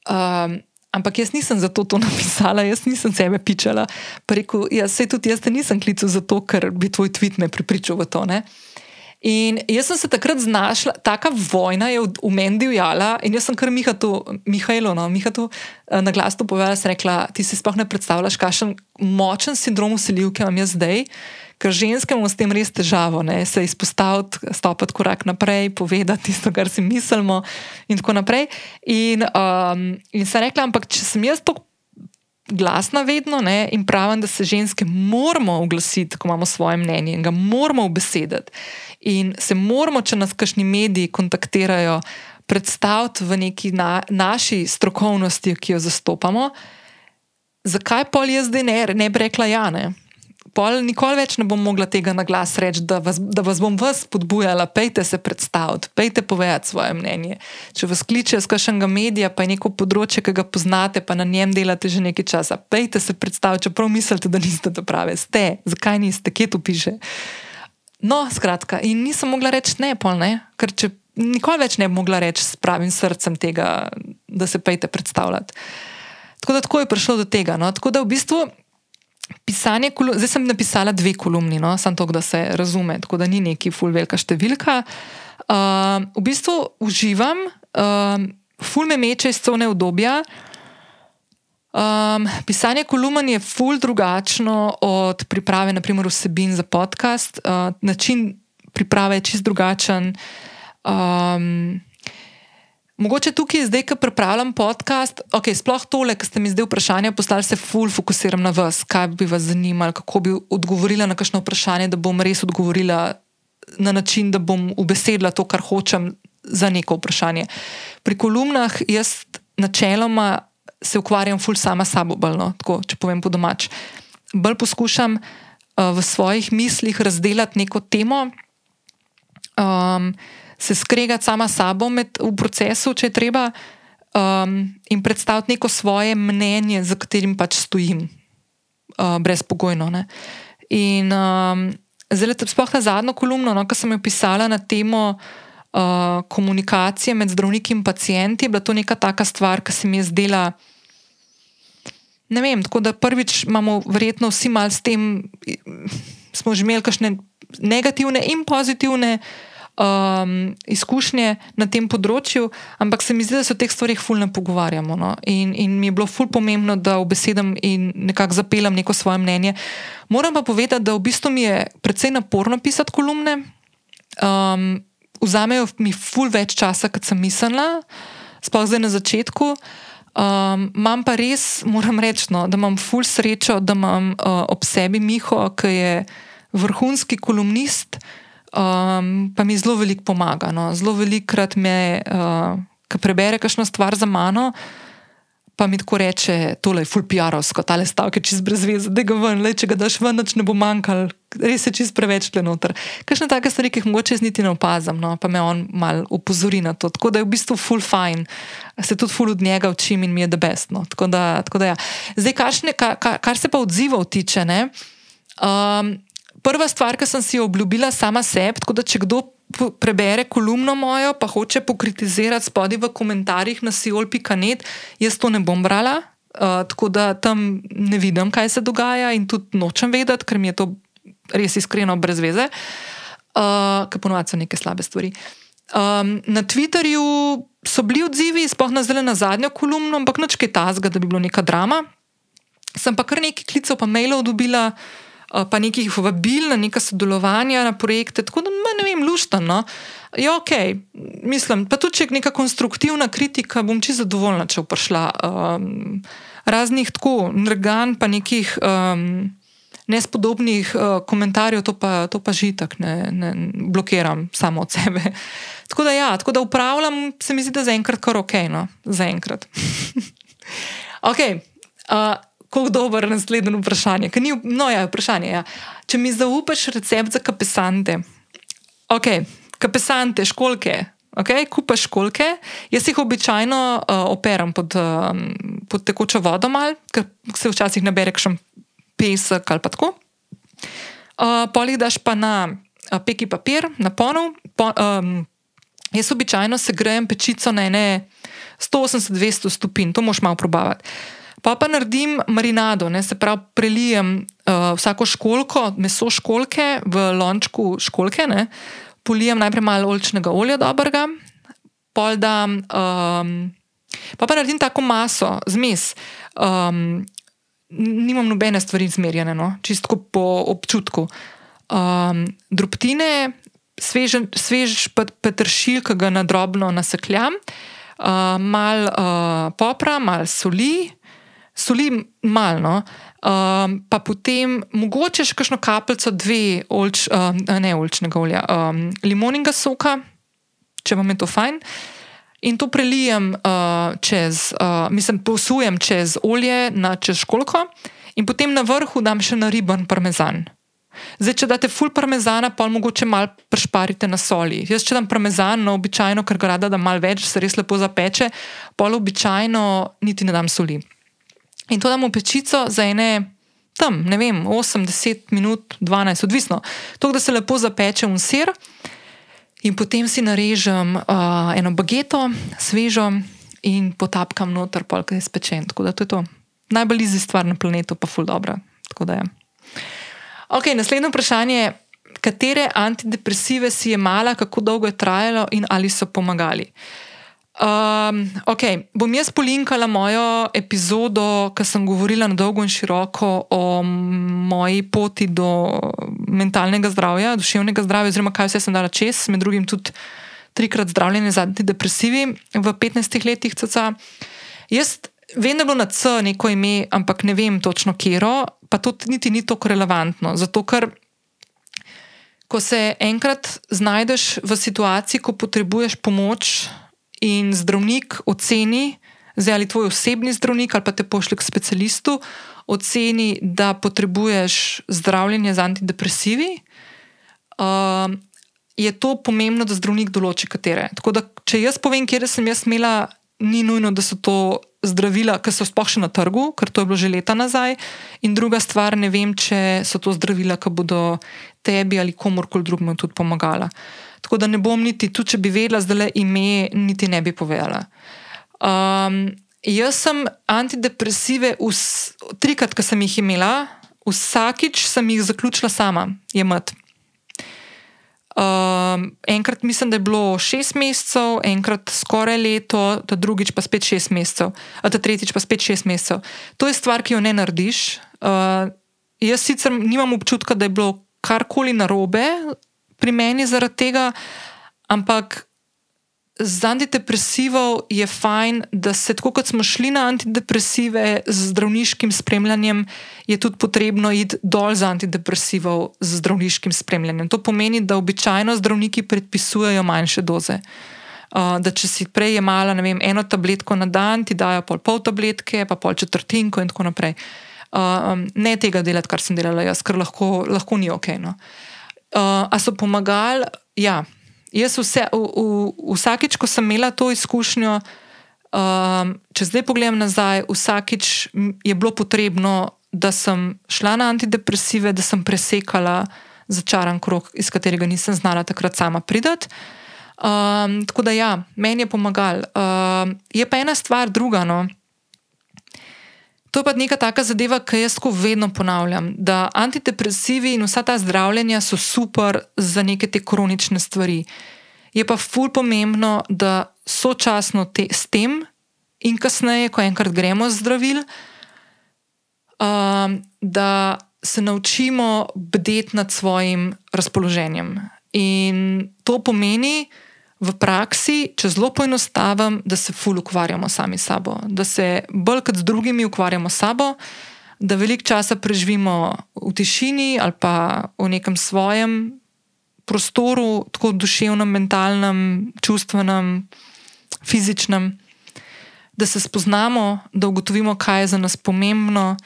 Speaker 1: Um, Ampak jaz nisem zato to napisala, jaz nisem sebe pičala. Rekel, ja, se tudi jaz nisem klical zato, ker bi tvoj tweet me pripričal v to. Ne? In jaz sem se takrat znašla, taka vojna je v meni divjala in jaz sem kar Mihajlo, no, Mihajlo eh, na glas to povedala, sem rekla, ti si sploh ne predstavljaš, kakšen močen sindrom usiljivke imam jaz zdaj ker ženske imamo s tem res težavo, ne? se izpostaviti, stopiti korak naprej, povedati tisto, kar si mislimo, in tako naprej. In, um, in sem rekla, ampak če sem jaz to glasna vedno ne? in pravim, da se ženske moramo oglasiti, ko imamo svoje mnenje in ga moramo obesediti. In se moramo, če nas kakšni mediji kontaktirajo, predstaviti v neki na, naši strokovnosti, ki jo zastopamo. Zakaj pol jaz zdaj ne, ne bi rekla ja? Pol nikoli več ne bom mogla tega na glas reči, da vas, da vas bom vas podbujala, pejte se predstaviti, pejte povedati svoje mnenje. Če vas kliče z kakšnega medija, pa je neko področje, ki ga poznate, pa na njem delate že nekaj časa, pejte se predstaviti, čeprav mislite, da niste to prave. Ste, zakaj niste, kje to piše. No, skratka, in nisem mogla reči ne, pol ne, ker če nikoli več ne bi mogla reči s pravim srcem tega, da se pejte predstavljati. Tako da tako je prišlo do tega. No? Tako da v bistvu pisanje, zdaj sem napisala dve kolumni, no? samo to, da se razume, tako da ni neki ful velika številka. Uh, v bistvu uživam, uh, ful me meče iz cone obdobja. Um, pisanje kolumn je ful drugačno od priprave, naprimer, vsebin za podcast. Uh, način priprave je čist drugačen. Um, Mogoče tukaj, zdaj, ko pripravljam podcast, okay, sploh tole, ki ste mi zdaj vprašanje poslali, se ful fokusiram na vas, kaj bi vas zanimalo, kako bi odgovorila na kakšno vprašanje, da bom res odgovorila na način, da bom ubesedila to, kar hočem za neko vprašanje. Pri kolumnah jaz načeloma se ukvarjam ful sama sabo, balno, tako, če povem po domač. Bolj poskušam uh, v svojih mislih razdeliti neko temo. Um, se skregati sama s sabo med, v procesu, če treba, um, in predstaviti neko svoje mnenje, za katerim pač stojim, uh, brezpogojno. Ne. In um, zelo, sploh na zadnjo kolumno, no, ki sem jo pisala na temo uh, komunikacije med zdravniki in pacijenti, je bila to neka taka stvar, ki se mi je zdela. Ne vem, tako da prvič imamo, verjetno, vsi malo s tem, smo že imeli kakšne negativne in pozitivne um, izkušnje na tem področju, ampak se mi zdi, da se o teh stvarih fulno pogovarjamo. No? In, in mi je bilo fulno pomembno, da obesedam in nekako zapeljem neko svoje mnenje. Moram pa povedati, da v bistvu mi je precej naporno pisati kolumne. Um, vzamejo mi fulno več časa, kot sem mislila, sploh zdaj na začetku. Um, imam pa res, moram reči, no, da imam ful srečo, da imam uh, ob sebi Miho, ki je vrhunski kolumnist, um, pa mi zelo veliko pomaga. No. Zelo velikokrat me, uh, ki prebere kakšno stvar za mano, pa mi tako reče: tole je fulpijarovsko, tale stavek je čist brez veze, da ga ven, le če ga daš ven, ne bo manjkal, res je čist preveč le noter. Kakšne take stvari, ki jih mogoče niti ne opazam, no, pa me on mal upozori na to. Tako da je v bistvu full fine, se tudi full od njega učim in mi je debest. No. Tako da, tako da ja. Zdaj, kašne, ka, ka, kar se pa odzivov tiče. Ne, um, prva stvar, ki sem si jo obljubila sama sebi, tako da če kdo prebere kolumno mojo, pa hoče pokritizirati spodaj v komentarjih na siol.net, jaz to ne bom brala. Uh, tako da tam ne vidim, kaj se dogaja, in tudi nočem vedeti, ker mi je to res iskreno brez veze, uh, ker ponovadi so neke slabe stvari. Um, na Twitterju so bili odzivi, na zelo na zadnjo kolumno, ampak noč kaj tazga, da bi bilo neka drama. Sem pa kar nekaj klicev, pa mailov dobila, uh, pa nekih vabil na neka sodelovanja, na projekte, tako da ne vem, luštano. Ja, ok, mislim, pa tudi če je neka konstruktivna kritika, bom čisto zadovoljna, če bo prišla. Um, raznih tako, nergan, pa nekih. Um, Nespodobnih uh, komentarjev, to pa, to pa žitak, ne, ne blokiram samo od sebe. Tako da, ja, tako da upravljam, se mi zdi, da zaenkrat kar ok, no, zaenkrat. ok, uh, kako dober naslednje vprašanje. Ni, no, ja, vprašanje. Ja. Če mi zaupaš recept za kapesante, ok, kapesante, školke, okay, kupaš školke, jaz jih običajno uh, operam pod, um, pod tekočo vodo, mal, ker se včasih nabere še pesek ali pa tako. Uh, Polih daš pa na uh, peki papir, na ponov. Po, um, jaz običajno se grejem pečico na ene 180-200 stopinj, to moš malo probavati. Pa pa naredim marinado, ne, se pravi, prelijem uh, vsako školko, meso školke v lončku školke, ne, polijem najprej malo olčnega olja, dobrega, pol da. Um, pa pa naredim tako maso, zmes. Um, nimam nobene stvari izmerjene, no, čisto po občutku. Um, drobtine, svež, svež petršilj, ki ga nadrobno nasekljam, uh, malo uh, popra, malo soli soli malo, um, pa potem mogoče še kakšno kapljico, dve, olč, um, ne olčnega olja, um, limoninga soka, če vam je to fajn. In to prelijem uh, čez, uh, mislim, posujem čez olje, na čez školko, in potem na vrhu dam še na riben parmezan. Zdaj, če date full parmezana, pa mogoče malo prešparite na soli. Jaz, če dam parmezan, no, običajno, ker ga rada da malo več, se res lepo zapeče, pa običajno niti ne dam soli. In to damo v pečico za ene, tam, ne vem, 8-10 minut, 12, odvisno. To, da se lepo zapeče v sir, in potem si narežem uh, eno bageto, svežo in potapkam noter, polk je spečen. Tako da to je to. Najbolj izi stvar na planetu, pa ful dobro. Ok, naslednje vprašanje je, katere antidepresive si je mala, kako dolgo je trajalo in ali so pomagali. Uh, Um, okay. Bom jaz polinkala mojo epizodo, ki sem govorila na dolgo in široko o moji poti do mentalnega zdravja, duševnega zdravja, oziroma kaj vse sem dala čez, med drugim tudi trikrat zdravljenje z antidepresivi v 15 letih. Caca. Jaz vem, da je bilo na C neko ime, ampak ne vem točno, kero, pa to niti ni tako relevantno. Zato, ker ko se enkrat znajdeš v situaciji, ko potrebuješ pomoč, in zdravnik oceni, zdaj ali tvoj osebni zdravnik ali pa te pošlje k specialistu, oceni, da potrebuješ zdravljenje z antidepresivi, uh, je to pomembno, da zdravnik določi katere. Tako da, če jaz povem, kje sem jaz imela, ni nujno, da so to zdravila, ki so sploh še na trgu, ker to je bilo že leta nazaj. In druga stvar, ne vem, če so to zdravila, ki bodo tebi ali komorkoli drugemu tudi pomagala. Tako da ne bom niti, tudi če bi vedela, zdaj le ime, niti ne bi povedala. Um, jaz sem antidepresive, trikrat, ki sem jih imela, vsakič sem jih zaključila sama, jemati. Um, enkrat mislim, da je bilo šest mesecev, enkrat skoraj leto, ta drugič pa spet šest mesecev, a ta tretjič pa spet šest mesecev. To je stvar, ki jo ne narediš. Uh, jaz sicer nimam občutka, da je bilo karkoli narobe pri meni zaradi tega, ampak z antidepresivov je fajn, da se tako kot smo šli na antidepresive z zdravniškim spremljanjem, je tudi potrebno iti dol z antidepresivov z zdravniškim spremljanjem. To pomeni, da običajno zdravniki predpisujejo manjše doze. Uh, da če si prej jemala vem, eno tabletko na dan, ti dajo pol, pol tabletke, pa pol četrtinko in tako naprej. Uh, ne tega delati, kar sem delala jaz, ker lahko, lahko ni ok. No. Uh, Uh, a so pomagali? Ja. Jaz vse, v, v, vsakič, ko sem imela to izkušnjo, um, če zdaj pogledam nazaj, vsakič je bilo potrebno, da sem šla na antidepresive, da sem presekala začaran krok, iz katerega nisem znala takrat sama pridati. Um, tako da, ja, meni je pomagal. Um, je pa ena stvar druga. No. To je pa neka taka zadeva, ki jaz tako vedno ponavljam, da antidepresivi in vsa ta zdravljenja so super za neke te kronične stvari. Je pa ful pomembno, da sočasno te, s tem in kasneje, ko enkrat gremo z zdravil, um, da se naučimo bdeti nad svojim razpoloženjem. In to pomeni v praksi, če zelo poenostavim, da se ful ukvarjamo sami s sabo, da se bolj kot z drugimi ukvarjamo s sabo, da veliko časa preživimo v tišini ali pa v nekem svojem prostoru, tako duševnem, mentalnem, čustvenem, fizičnem, da se spoznamo, da ugotovimo, kaj je za nas pomembno,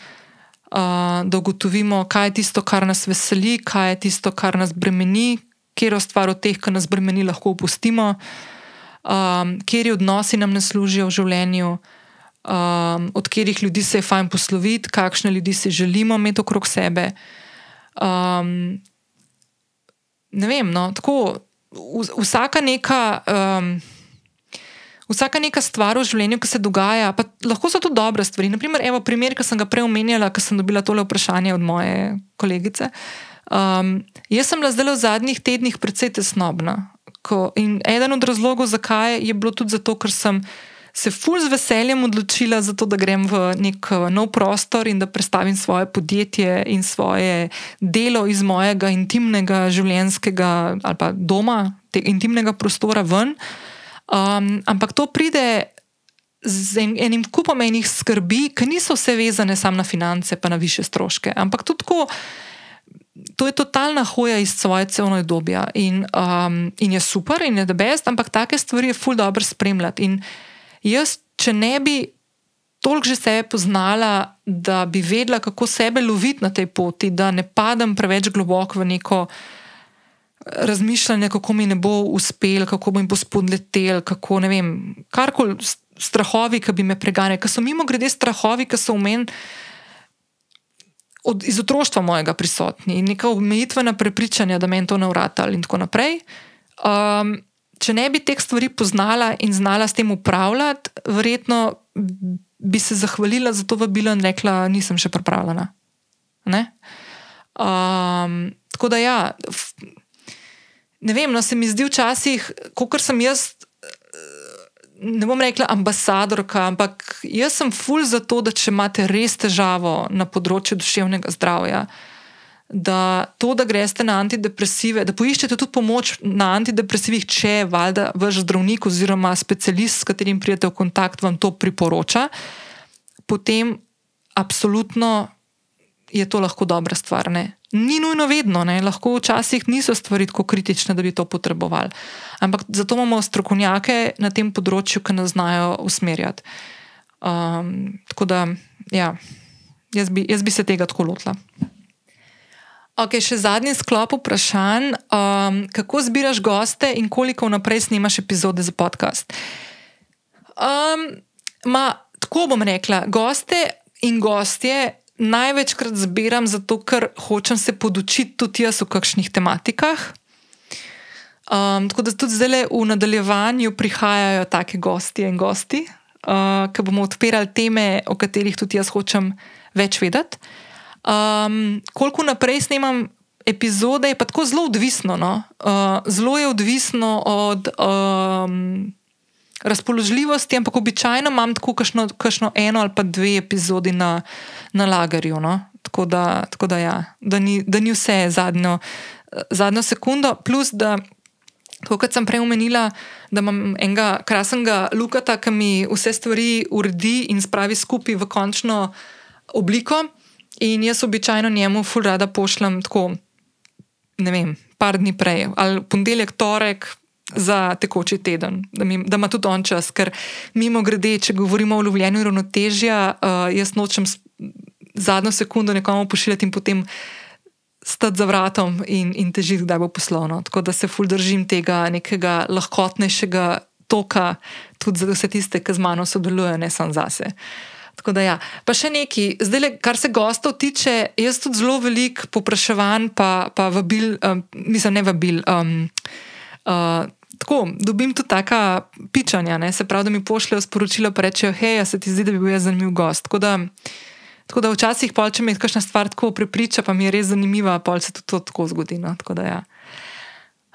Speaker 1: uh, da ugotovimo, kaj je tisto, kar nas veseli, kaj je tisto, kar nas bremeni, kjer stvar od teh, ki nas bremeni, lahko opustimo, um, kjer odnosi nam ne služijo v življenju. Um, od katerih ljudi se je fajn posloviti, kakšne ljudi si želimo imeti okrog sebe. Um, ne vem, no, tako vsaka neka. Um, Vsaka neka stvar v življenju, ki se dogaja, pa lahko so to dobre stvari. Naprimer, evo, primer, ki sem ga prej omenjala, ko sem dobila tole vprašanje od moje kolegice. Um, jaz sem bila zdaj v zadnjih tednih precej tesnobna. Ko, in eden od razlogov, zakaj je bilo tudi zato, ker sem se ful z veseljem odločila za to, da grem v nek eh, nov prostor in da predstavim svoje podjetje in svoje delo iz mojega intimnega življenjskega ali pa doma, tega intimnega prostora ven. Um, ampak to pride z en, enim kupom enih skrbi, ki niso vse vezane samo na finance, pa na više stroške. Ampak tudi tako. To je totalna hoja iz svoje celno obdobja in, um, in je super, in je da best, ampak take stvari je ful dobro spremljati. In jaz, če ne bi toliko že sebe poznala, da bi vedela, kako sebe loviti na tej poti, da ne padem preveč globoko v neko razmišljanje, kako mi ne bo uspel, kako mi bo spodletel, kako ne vem, karkoli strahovi, ki bi me preganjali, ker so mimo grede strahovi, ki so v meni. Od, iz otroštva mojega prisotni in neka omejitvena prepričanja, da me to ne vrata ali tako naprej. Um, če ne bi teh stvari poznala in znala s tem upravljati, verjetno bi se zahvalila za to vabilo in rekla, nisem še pripravljena. Um, tako da, ja, ne vem, no se mi zdi včasih, kot sem jaz. Ne bom rekla ambasadorka, ampak jaz sem ful za to, da če imate res težavo na področju duševnega zdravja, da to, da greste na antidepresive, da poiščete tudi pomoč na antidepresivih, če valjda vaš zdravnik oziroma specialist, s katerim pridete v kontakt, vam to priporoča, potem absolutno je to lahko dobra stvar. Ne? Ni nujno vedno, ne? lahko včasih niso stvari tako kritične, da bi to potrebovali. Ampak zato imamo strokovnjake na tem področju, ki nas znajo usmerjati. Um, tako da, ja, jaz bi, jaz bi se tega tako lotila. Ok, še zadnji sklop vprašanj. Um, kako zbiraš goste in koliko vnaprej snimaš epizode za podcast? Um, ma, tako bom rekla, goste in gostje največkrat zbiram zato, ker hočem se podučiti tudi jaz v kakšnih tematikah. Um, tako da tudi zdaj v nadaljevanju prihajajo take gostje in gosti, uh, ki bomo odpirali teme, o katerih tudi jaz hočem več vedeti. Um, koliko naprej snemam epizode, je pa tako zelo odvisno. No? Uh, zelo je odvisno od um, razpoložljivosti, ampak običajno imam tako kašno, kašno eno ali pa dve epizodi na, na lagerju. No? Tako, da, tako da, ja, da, ni, da ni vse zadnjo, zadnjo sekundo, plus da. Kot sem prej omenila, da imam enega krasnega lukata, ki mi vse stvari uredi in spravi skupaj v končno obliko. In jaz običajno njemu ful rada pošljem tako, ne vem, par dni prej, ali ponedeljek, torek. Za tekoči teden, da, mi, da ima tudi on čas, ker mimo grede, če govorimo o lovljenju ravnotežja, uh, jaz nočem zadnjo sekundo nekomu pošiljati in potem stati za vratom in, in težiti, da bo poslovno. Tako da se ful držim tega nekega lahkotnejšega toka, tudi za vse tiste, ki z mano sodelujejo, ne samo zase. Tako da, ja. pa še nekaj, zdaj, le, kar se gostov tiče, jaz tudi zelo veliko popraševanj, pa, pa vabil, um, mislim, ne vabil. Um, uh, tako, dobim tudi taka pičanja, ne? se pravi, da mi pošljajo sporočilo, pa rečejo, hej, se ti zdi, da bi bil jaz zanimiv gost. Tako da, tako da včasih, pol, če me kakšna stvar tako prepriča, pa mi je res zanimiva, pa se tudi to tako zgodi. No? Tako da, ja.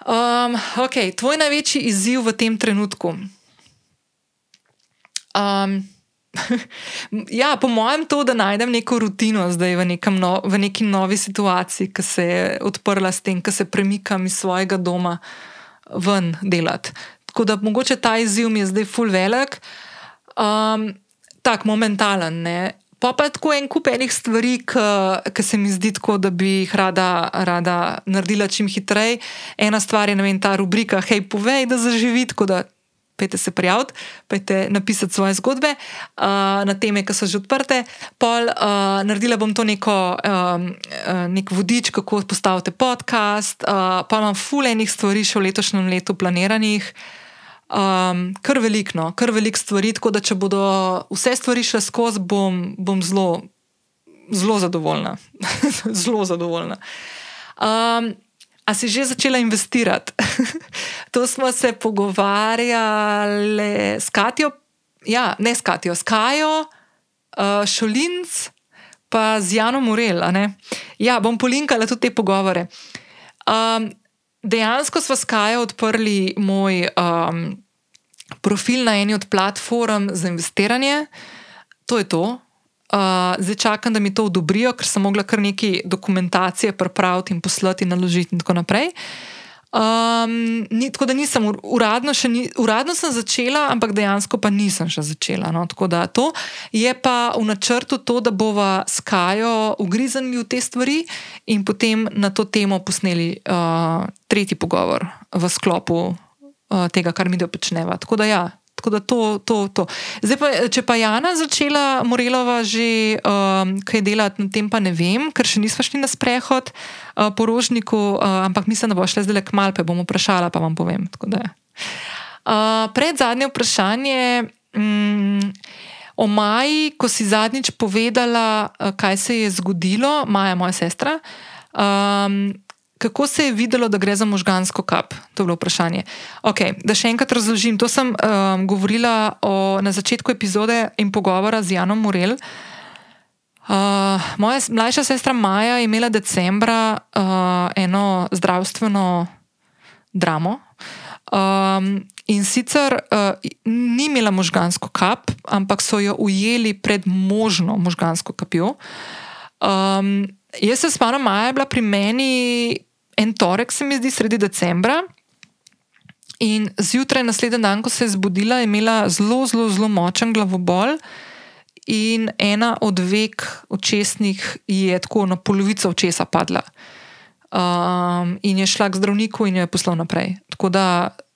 Speaker 1: um, ok, tvoj največji izziv v tem trenutku. Um, ja, po mojem, to, da najdem neko rutino zdaj v, no, v neki novi situaciji, ki se je odprla s tem, da se premikam iz svojega doma ven delati. Tako da mogoče ta izziv mi je zdaj full velik, um, tako momentalen. Ne? Pa pa tako en kup enih stvari, ki se mi zdi tako, da bi jih rada, rada naredila čim hitreje. Ena stvar je vem, ta rubrika, hej, povej, da zaživi, tako da pejte se prijaviti, pejte napisati svoje zgodbe uh, na teme, ki so že odprte. Pol, uh, naredila bom to neko um, nek vodič, kako postavite podcast, uh, pa imam fulejnih stvari še v letošnjem letu planiranih. Um, kar veliko, kar veliko stvari, tako da če bodo vse stvari šle skozi, bom, bom zelo, zelo zadovoljna. zelo zadovoljna. Um, A si že začela investirati? to smo se pogovarjali s Katijo, ja, ne s Katijo, s Kajo, uh, Šolinc, pa z Janom Morel. Ja, bom polinkala tudi te pogovore. Um, dejansko smo s Kajo odprli moj um, profil na eni od platform za investiranje. To je to, Uh, zdaj čakam, da mi to odobrijo, ker sem mogla kar nekaj dokumentacije pripraviti in poslati, naložiti in tako naprej. Um, ni, tako da nisem uradno, ni, uradno sem začela, ampak dejansko pa nisem še začela. No, tako da to je pa v načrtu to, da bova s Kajo ugriznili v te stvari in potem na to temo posneli uh, tretji pogovor v sklopu uh, tega, kar mi da počneva. Tako da ja, Tako da to, to, to. Zdaj, pa, če pa Jana začela Morelova že um, kaj delati na tem, pa ne vem, ker še nismo šli na sprehod uh, po rožniku, uh, ampak mislim, da bo šle zdaj le k malu, pa bom vprašala, pa vam povem. Uh, pred zadnje vprašanje. Um, O Maji, ko si zadnjič povedala, uh, kaj se je zgodilo, Maja, moja sestra, um, kako se je videlo, da gre za možgansko kap? To je bilo vprašanje. Okay, da še enkrat razložim. To sem um, govorila o, na začetku epizode in pogovora z Janom Morel. Uh, moja mlajša sestra Maja je imela decembra uh, eno zdravstveno dramo. Um, in sicer uh, ni imela možgansko kap, ampak so jo ujeli pred možno možgansko kapjo. Um, jaz se spomnim, Maja je bila pri meni en torek, se mi zdi, sredi decembra. In zjutraj, naslednji dan, ko se je zbudila, je imela zelo, zelo, zelo močen glavobol, in ena od vek očesnih je tako na polovico očesa padla. Um, in je šla k zdravniku in jo je poslal naprej. Tako da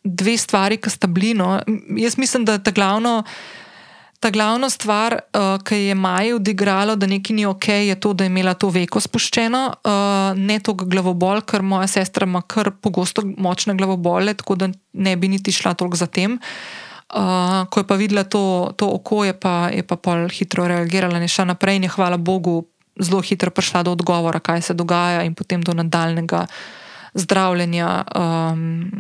Speaker 1: dve stvari, ki sta bili. No, jaz mislim, da ta glavno ta glavna stvar, uh, ki je Maja odigrala, da nekaj ni ok, je to, da je imela to veko spuščeno, uh, ne to glavobol, ker moja sestra ima kar pogosto močne glavobole, tako da ne bi niti šla toliko za tem. Uh, ko je pa videla to, to oko, je pa, je pa pol hitro reagirala in šla naprej, in je hvala Bogu zelo hitro prišla do odgovora, kaj se dogaja, in potem do nadaljnega zdravljenja um,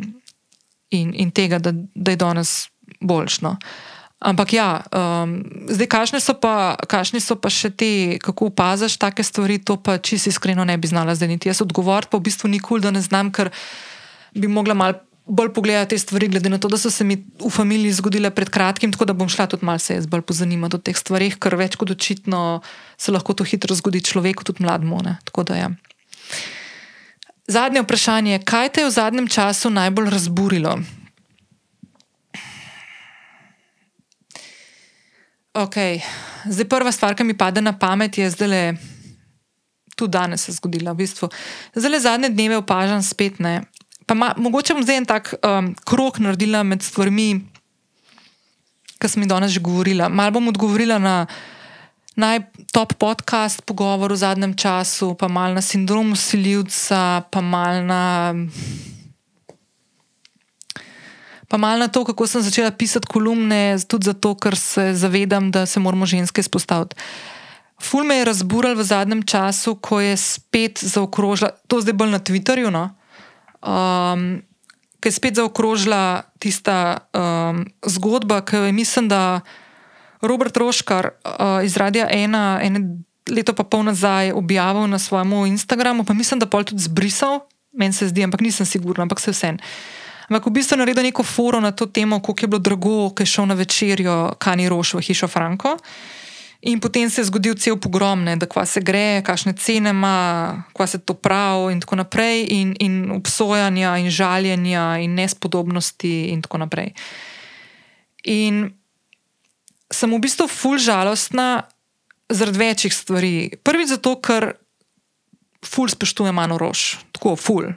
Speaker 1: in, in tega, da, da je danes boljšno. Uh, Ampak ja, um, zdaj, kakšne so, so pa še te, kako opaziš take stvari, to pa čisto iskreno ne bi znala zdaj niti jaz odgovoriti, pa v bistvu nikoli, da ne znam, ker bi mogla malo bolj pogledati te stvari, glede na to, da so se mi v familiji zgodile pred kratkim, tako da bom šla tudi malo se jaz bolj pozanimati o teh stvarih, ker več kot očitno se lahko to hitro zgodi človeku, tudi mladmu. Ja. Zadnje vprašanje, kaj te je v zadnjem času najbolj razburilo? Okay. Zdaj, prva stvar, ki mi pade na pamet, je zdaj le, tudi danes se zgodila. V bistvu. Zdaj, le zadnje dneve opažam spet. Ma, mogoče bom zdaj en tak um, krok naredila med stvarmi, ki sem jih danes že govorila. Mal bom odgovorila na najtop podcast pogovor v zadnjem času, pa mal na sindrom usiljivca, pa mal na pa malo na to, kako sem začela pisati kolumne, tudi zato, ker se zavedam, da se moramo ženske izpostaviti. Ful me je razbural v zadnjem času, ko je spet zaokrožila, to zdaj bolj na Twitterju, no? um, ki je spet zaokrožila tista um, zgodba, ki je mislim, da Robert Roškar uh, iz Radia 1 ene leto pa pol nazaj objavil na svojem Instagramu, pa mislim, da pol tudi zbrisal, meni se zdi, ampak nisem sigurna, ampak se vsem. Ampak v bistvu naredil neko foro na to temo, koliko je bilo drago, ki je šel na večerjo Kani Roš v Hišo Franko. In potem se je zgodil cel pogrom, ne, da kva se gre, kakšne cene ima, kva se to pravi, in tako naprej, in, in obsojanja, in žaljenja, in nespodobnosti, in tako naprej. In sem v bistvu ful žalostna zaradi večjih stvari. Prvi zato, ker ful spoštujem Mano Rož, tako ful.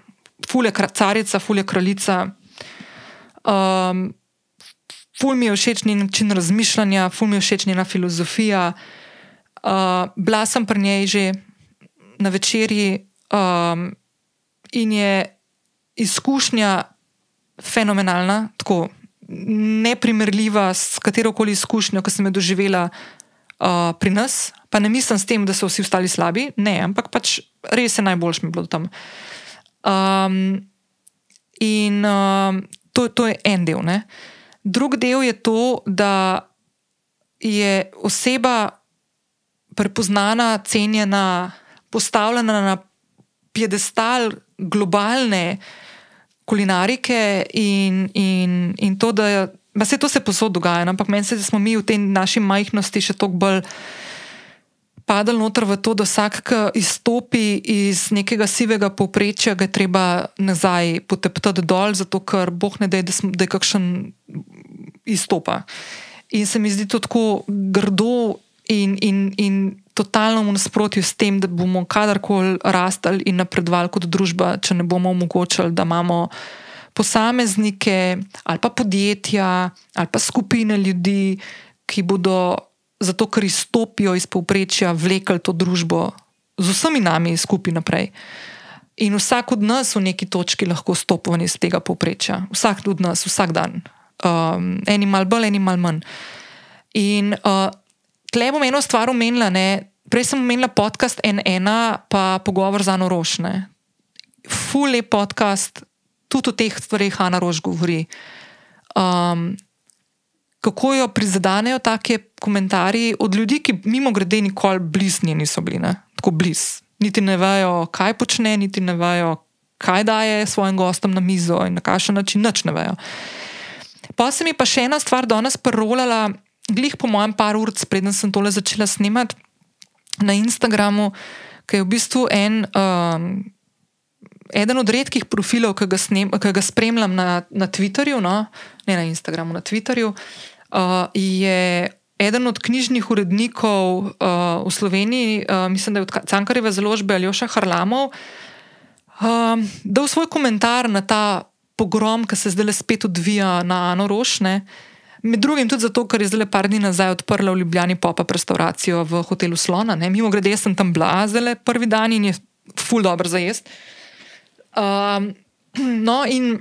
Speaker 1: Ful je carica, ful je kraljica. Um, ful mi je všeč njen način razmišljanja, ful mi je všeč njena filozofija. Uh, bila sem pri njej že na večerji um, in je izkušnja fenomenalna, tako neprimerljiva s katero koli izkušnjo, ki sem jo doživela uh, pri nas. Pa ne mislim s tem, da so vsi ostali slabi, ne, ampak pač res je najboljši mi bilo tam. Um, in um, to, to je en del. Ne? Drugi del je to, da je oseba prepoznana, cenjena, postavljena na piedestal globalne kulinarike in, in, in to, da se to se posod dogaja. Ampak meni se, da smo mi v tej naši majhnosti še toliko bolj padli noter v to, da vsak, ki izstopi iz nekega sivega povprečja, ga treba nazaj poteptati dol, zato ker boh ne da, da je kakšen izstopa. In se mi zdi to tako grdo in, in, in totalno v nasprotju s tem, da bomo kadarkoli rastali in napredovali kot družba, če ne bomo omogočali, da imamo. Posameznike ali pa podjetja ali pa skupine ljudi, ki bodo zato ker izstopijo iz povprečja, vlekli to družbo z vsemi nami skupaj naprej. In vsak od nas v neki točki lahko stopi iz tega povprečja, vsak od nas, vsak dan, um, eni mal bolj, eni mal manj. In uh, tle bom eno stvar omenila, ne? prej sem omenila podcast N1, pa pogovor za Norošne. Ful je podcast, tudi o teh stvarih Hanna Rož govori. Um, kako jo prizadanejo take komentarji od ljudi, ki mimo grede nikoli blizni niso bili, ne? tako bliz. Niti ne vejo, kaj počne, niti ne vejo, kaj daje svojim gostom na mizo in na kakšen način, nič ne vejo. Pa se mi pa še ena stvar danes parolala, glih po mojem par ur, preden sem tole začela snemati na Instagramu, ki je v bistvu en. Um, Eden od redkih profilov, ki ga, snem, ki ga spremljam na, na Twitterju, no, ne na Instagramu, na Twitterju, uh, je eden od knjižnih urednikov uh, v Sloveniji, uh, mislim, da je od Cankareve založbe Aljoša Harlamov, uh, dal svoj komentar na ta pogrom, ki se zdaj spet odvija na Ano Rošne. Med drugim tudi zato, ker je zdaj par dni nazaj odprla v Ljubljani popa restauracijo v hotelu Slona. Ne? Mimo grede, sem tam bila zdaj prvi dan in je ful dobro za jesti. Um, no, in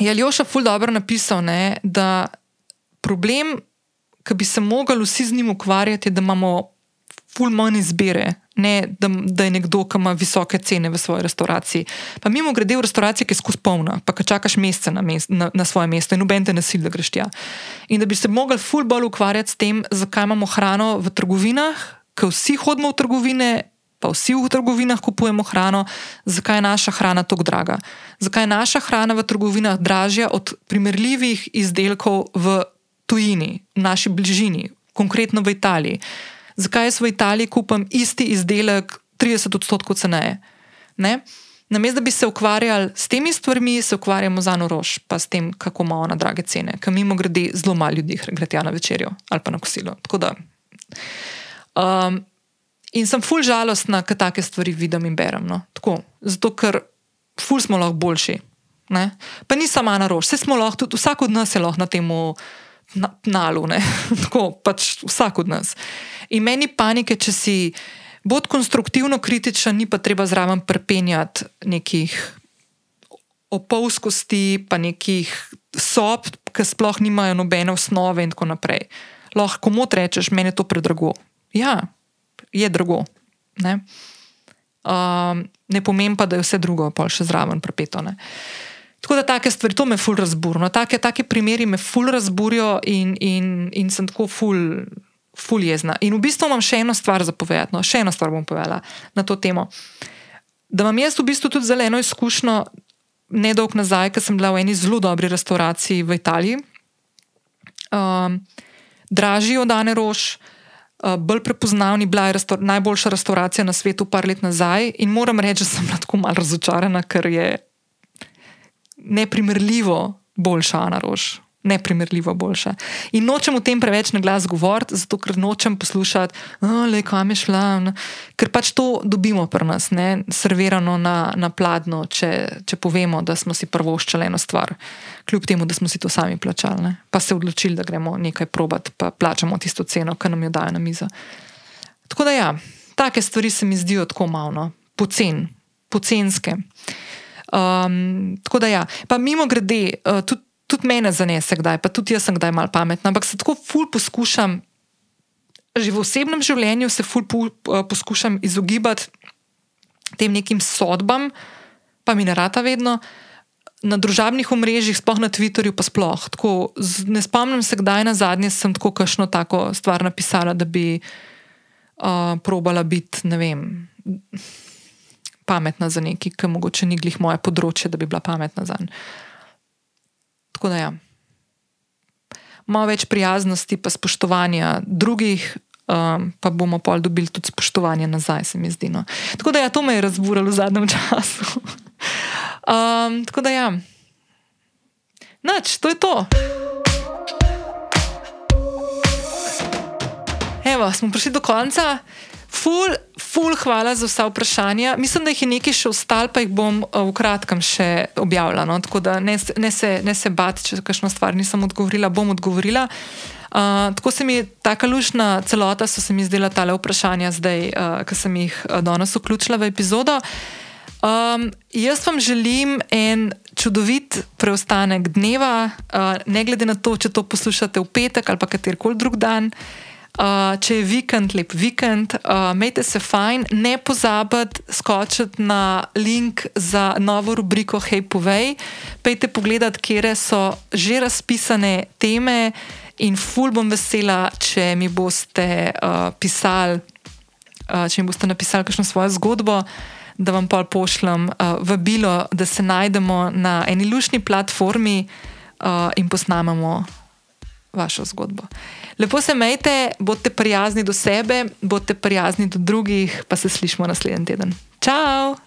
Speaker 1: je Aljoša ful dobro napisal, ne, da problem, ki bi se mogli vsi z njim ukvarjati, je, da imamo ful manj izbire. Ne, da, da je nekdo, ki ima visoke cene v svoji restauraciji. Pa mimo grede v restauraciji, ki je skozi polna, pa ki čakaš mesece na, mes, na, na svoje mesto in noben te nasil, da greš tja. In da bi se mogli ful bolj ukvarjati s tem, zakaj imamo hrano v trgovinah, ker vsi hodimo v trgovine, pa vsi v trgovinah kupujemo hrano, zakaj je naša hrana tako draga. Zakaj je naša hrana v trgovinah dražja od primerljivih izdelkov v tujini, v naši bližini, konkretno v Italiji. Zakaj jaz v Italiji kupam isti izdelek 30 odstotkov ceneje? Namesto da bi se ukvarjali s temi stvarmi, se ukvarjamo z anorož, pa s tem, kako ima ona drage cene, ker mimo grede zelo malo ljudi gre tja na večerjo ali pa na kosilo. Um, In sem ful žalostna, ker take stvari vidim in berem. No. Zato, ker ful smo lahko boljši. Ne? Pa ni samo na rož, vse smo lahko, tudi vsak od nas je lahko na tem nalu, tako pač vsak od nas. In meni panike, če si bolj konstruktivno kritičen, ni pa treba zraven prepenjati nekih opolskosti, pa nekih sob, ki sploh nimajo nobene osnove in tako naprej. Lahko mu rečeš, meni je to predrago. Ja, je drugo. Ne, um, ne pomeni pa, da je vse drugo, pa še zraven prepeto. Ne. Tako da take stvari, to me ful razburijo. No, take, take primeri me ful razburijo in, in, in sem tako ful, ful jezna. In v bistvu imam še eno stvar za povedati, no, še eno stvar bom povedala na to temo. Da imam jaz v bistvu tudi zeleno izkušnjo nedolg nazaj, ker sem bila v eni zelo dobri restauraciji v Italiji. Um, dražji od Dane Rož, uh, bolj prepoznavni, bila je restor najboljša restauracija na svetu, par let nazaj. In moram reči, da sem bila tako malo razočarana, ker je neprimerljivo boljša Ana Rož neprimerljivo boljša. In nočem o tem preveč na glas govoriti, zato ker nočem poslušati, le kam je šla. Ne? Ker pač to dobimo pri nas, ne? servirano na, na pladno, če, če povemo, da smo si prvoščali eno stvar, kljub temu, da smo si to sami plačali. Ne? Pa se odločili, da gremo nekaj probat, pa plačamo tisto ceno, ki nam jo dajo na mizo. Tako da ja, take stvari se mi zdijo tako malo, no? pocen, pocenske. Um, tako da ja, pa mimo grede, uh, tudi tudi mene zanese, kdaj, pa tudi jaz sem kdaj mal pametna, ampak se tako ful poskušam, že v osebnem življenju se ful pu, uh, poskušam izogibati tem nekim sodbam, pa mi ne rata vedno. Na družabnih omrežjih, sploh na Twitterju, pa sploh. Tako, ne spomnim se, kdaj na zadnje sem tako kašno tako stvar napisala, da bi uh, probala biti, ne vem, pametna za neki, ki mogoče ni glih moje področje, da bi bila pametna za njega. Tako da, ja. malo več prijaznosti, pa spoštovanja drugih, um, pa bomo pa dobili tudi spoštovanje nazaj, se mi zdi. No. Tako da, ja, to me je razburilo v zadnjem času. um, tako da, ja, noč, to je to. Evo, smo prišli do konca. Ful, ful, hvala za vsa vprašanja. Mislim, da jih je nekaj še ostalo, pa jih bom uh, v kratkem še objavila. No? Tako da ne, ne se, se bati, če kakšno stvar nisem odgovorila, bom odgovorila. Uh, tako se mi je ta lušna celota, so se mi zdela ta vprašanja, zdaj, uh, ki sem jih danes vključila v epizodo. Um, jaz vam želim en čudovit preostanek dneva, uh, ne glede na to, če to poslušate v petek ali katerkoli drug dan. Uh, če je vikend, lep vikend, uh, imejte se fajn, ne pozabite skočiti na link za novo rubriko Hey Povej. Pejte pogledat, kje so že razpisane teme, in ful bom vesela, če mi boste uh, pisali, uh, če mi boste napisali kakšno svojo zgodbo. Da vam pa pošljem uh, vabilo, da se najdemo na eni lušni platformi uh, in posnamemo vašo zgodbo. Lepo se majte, bodite prijazni do sebe, bodite prijazni do drugih, pa se slišmo naslednji teden. Ciao!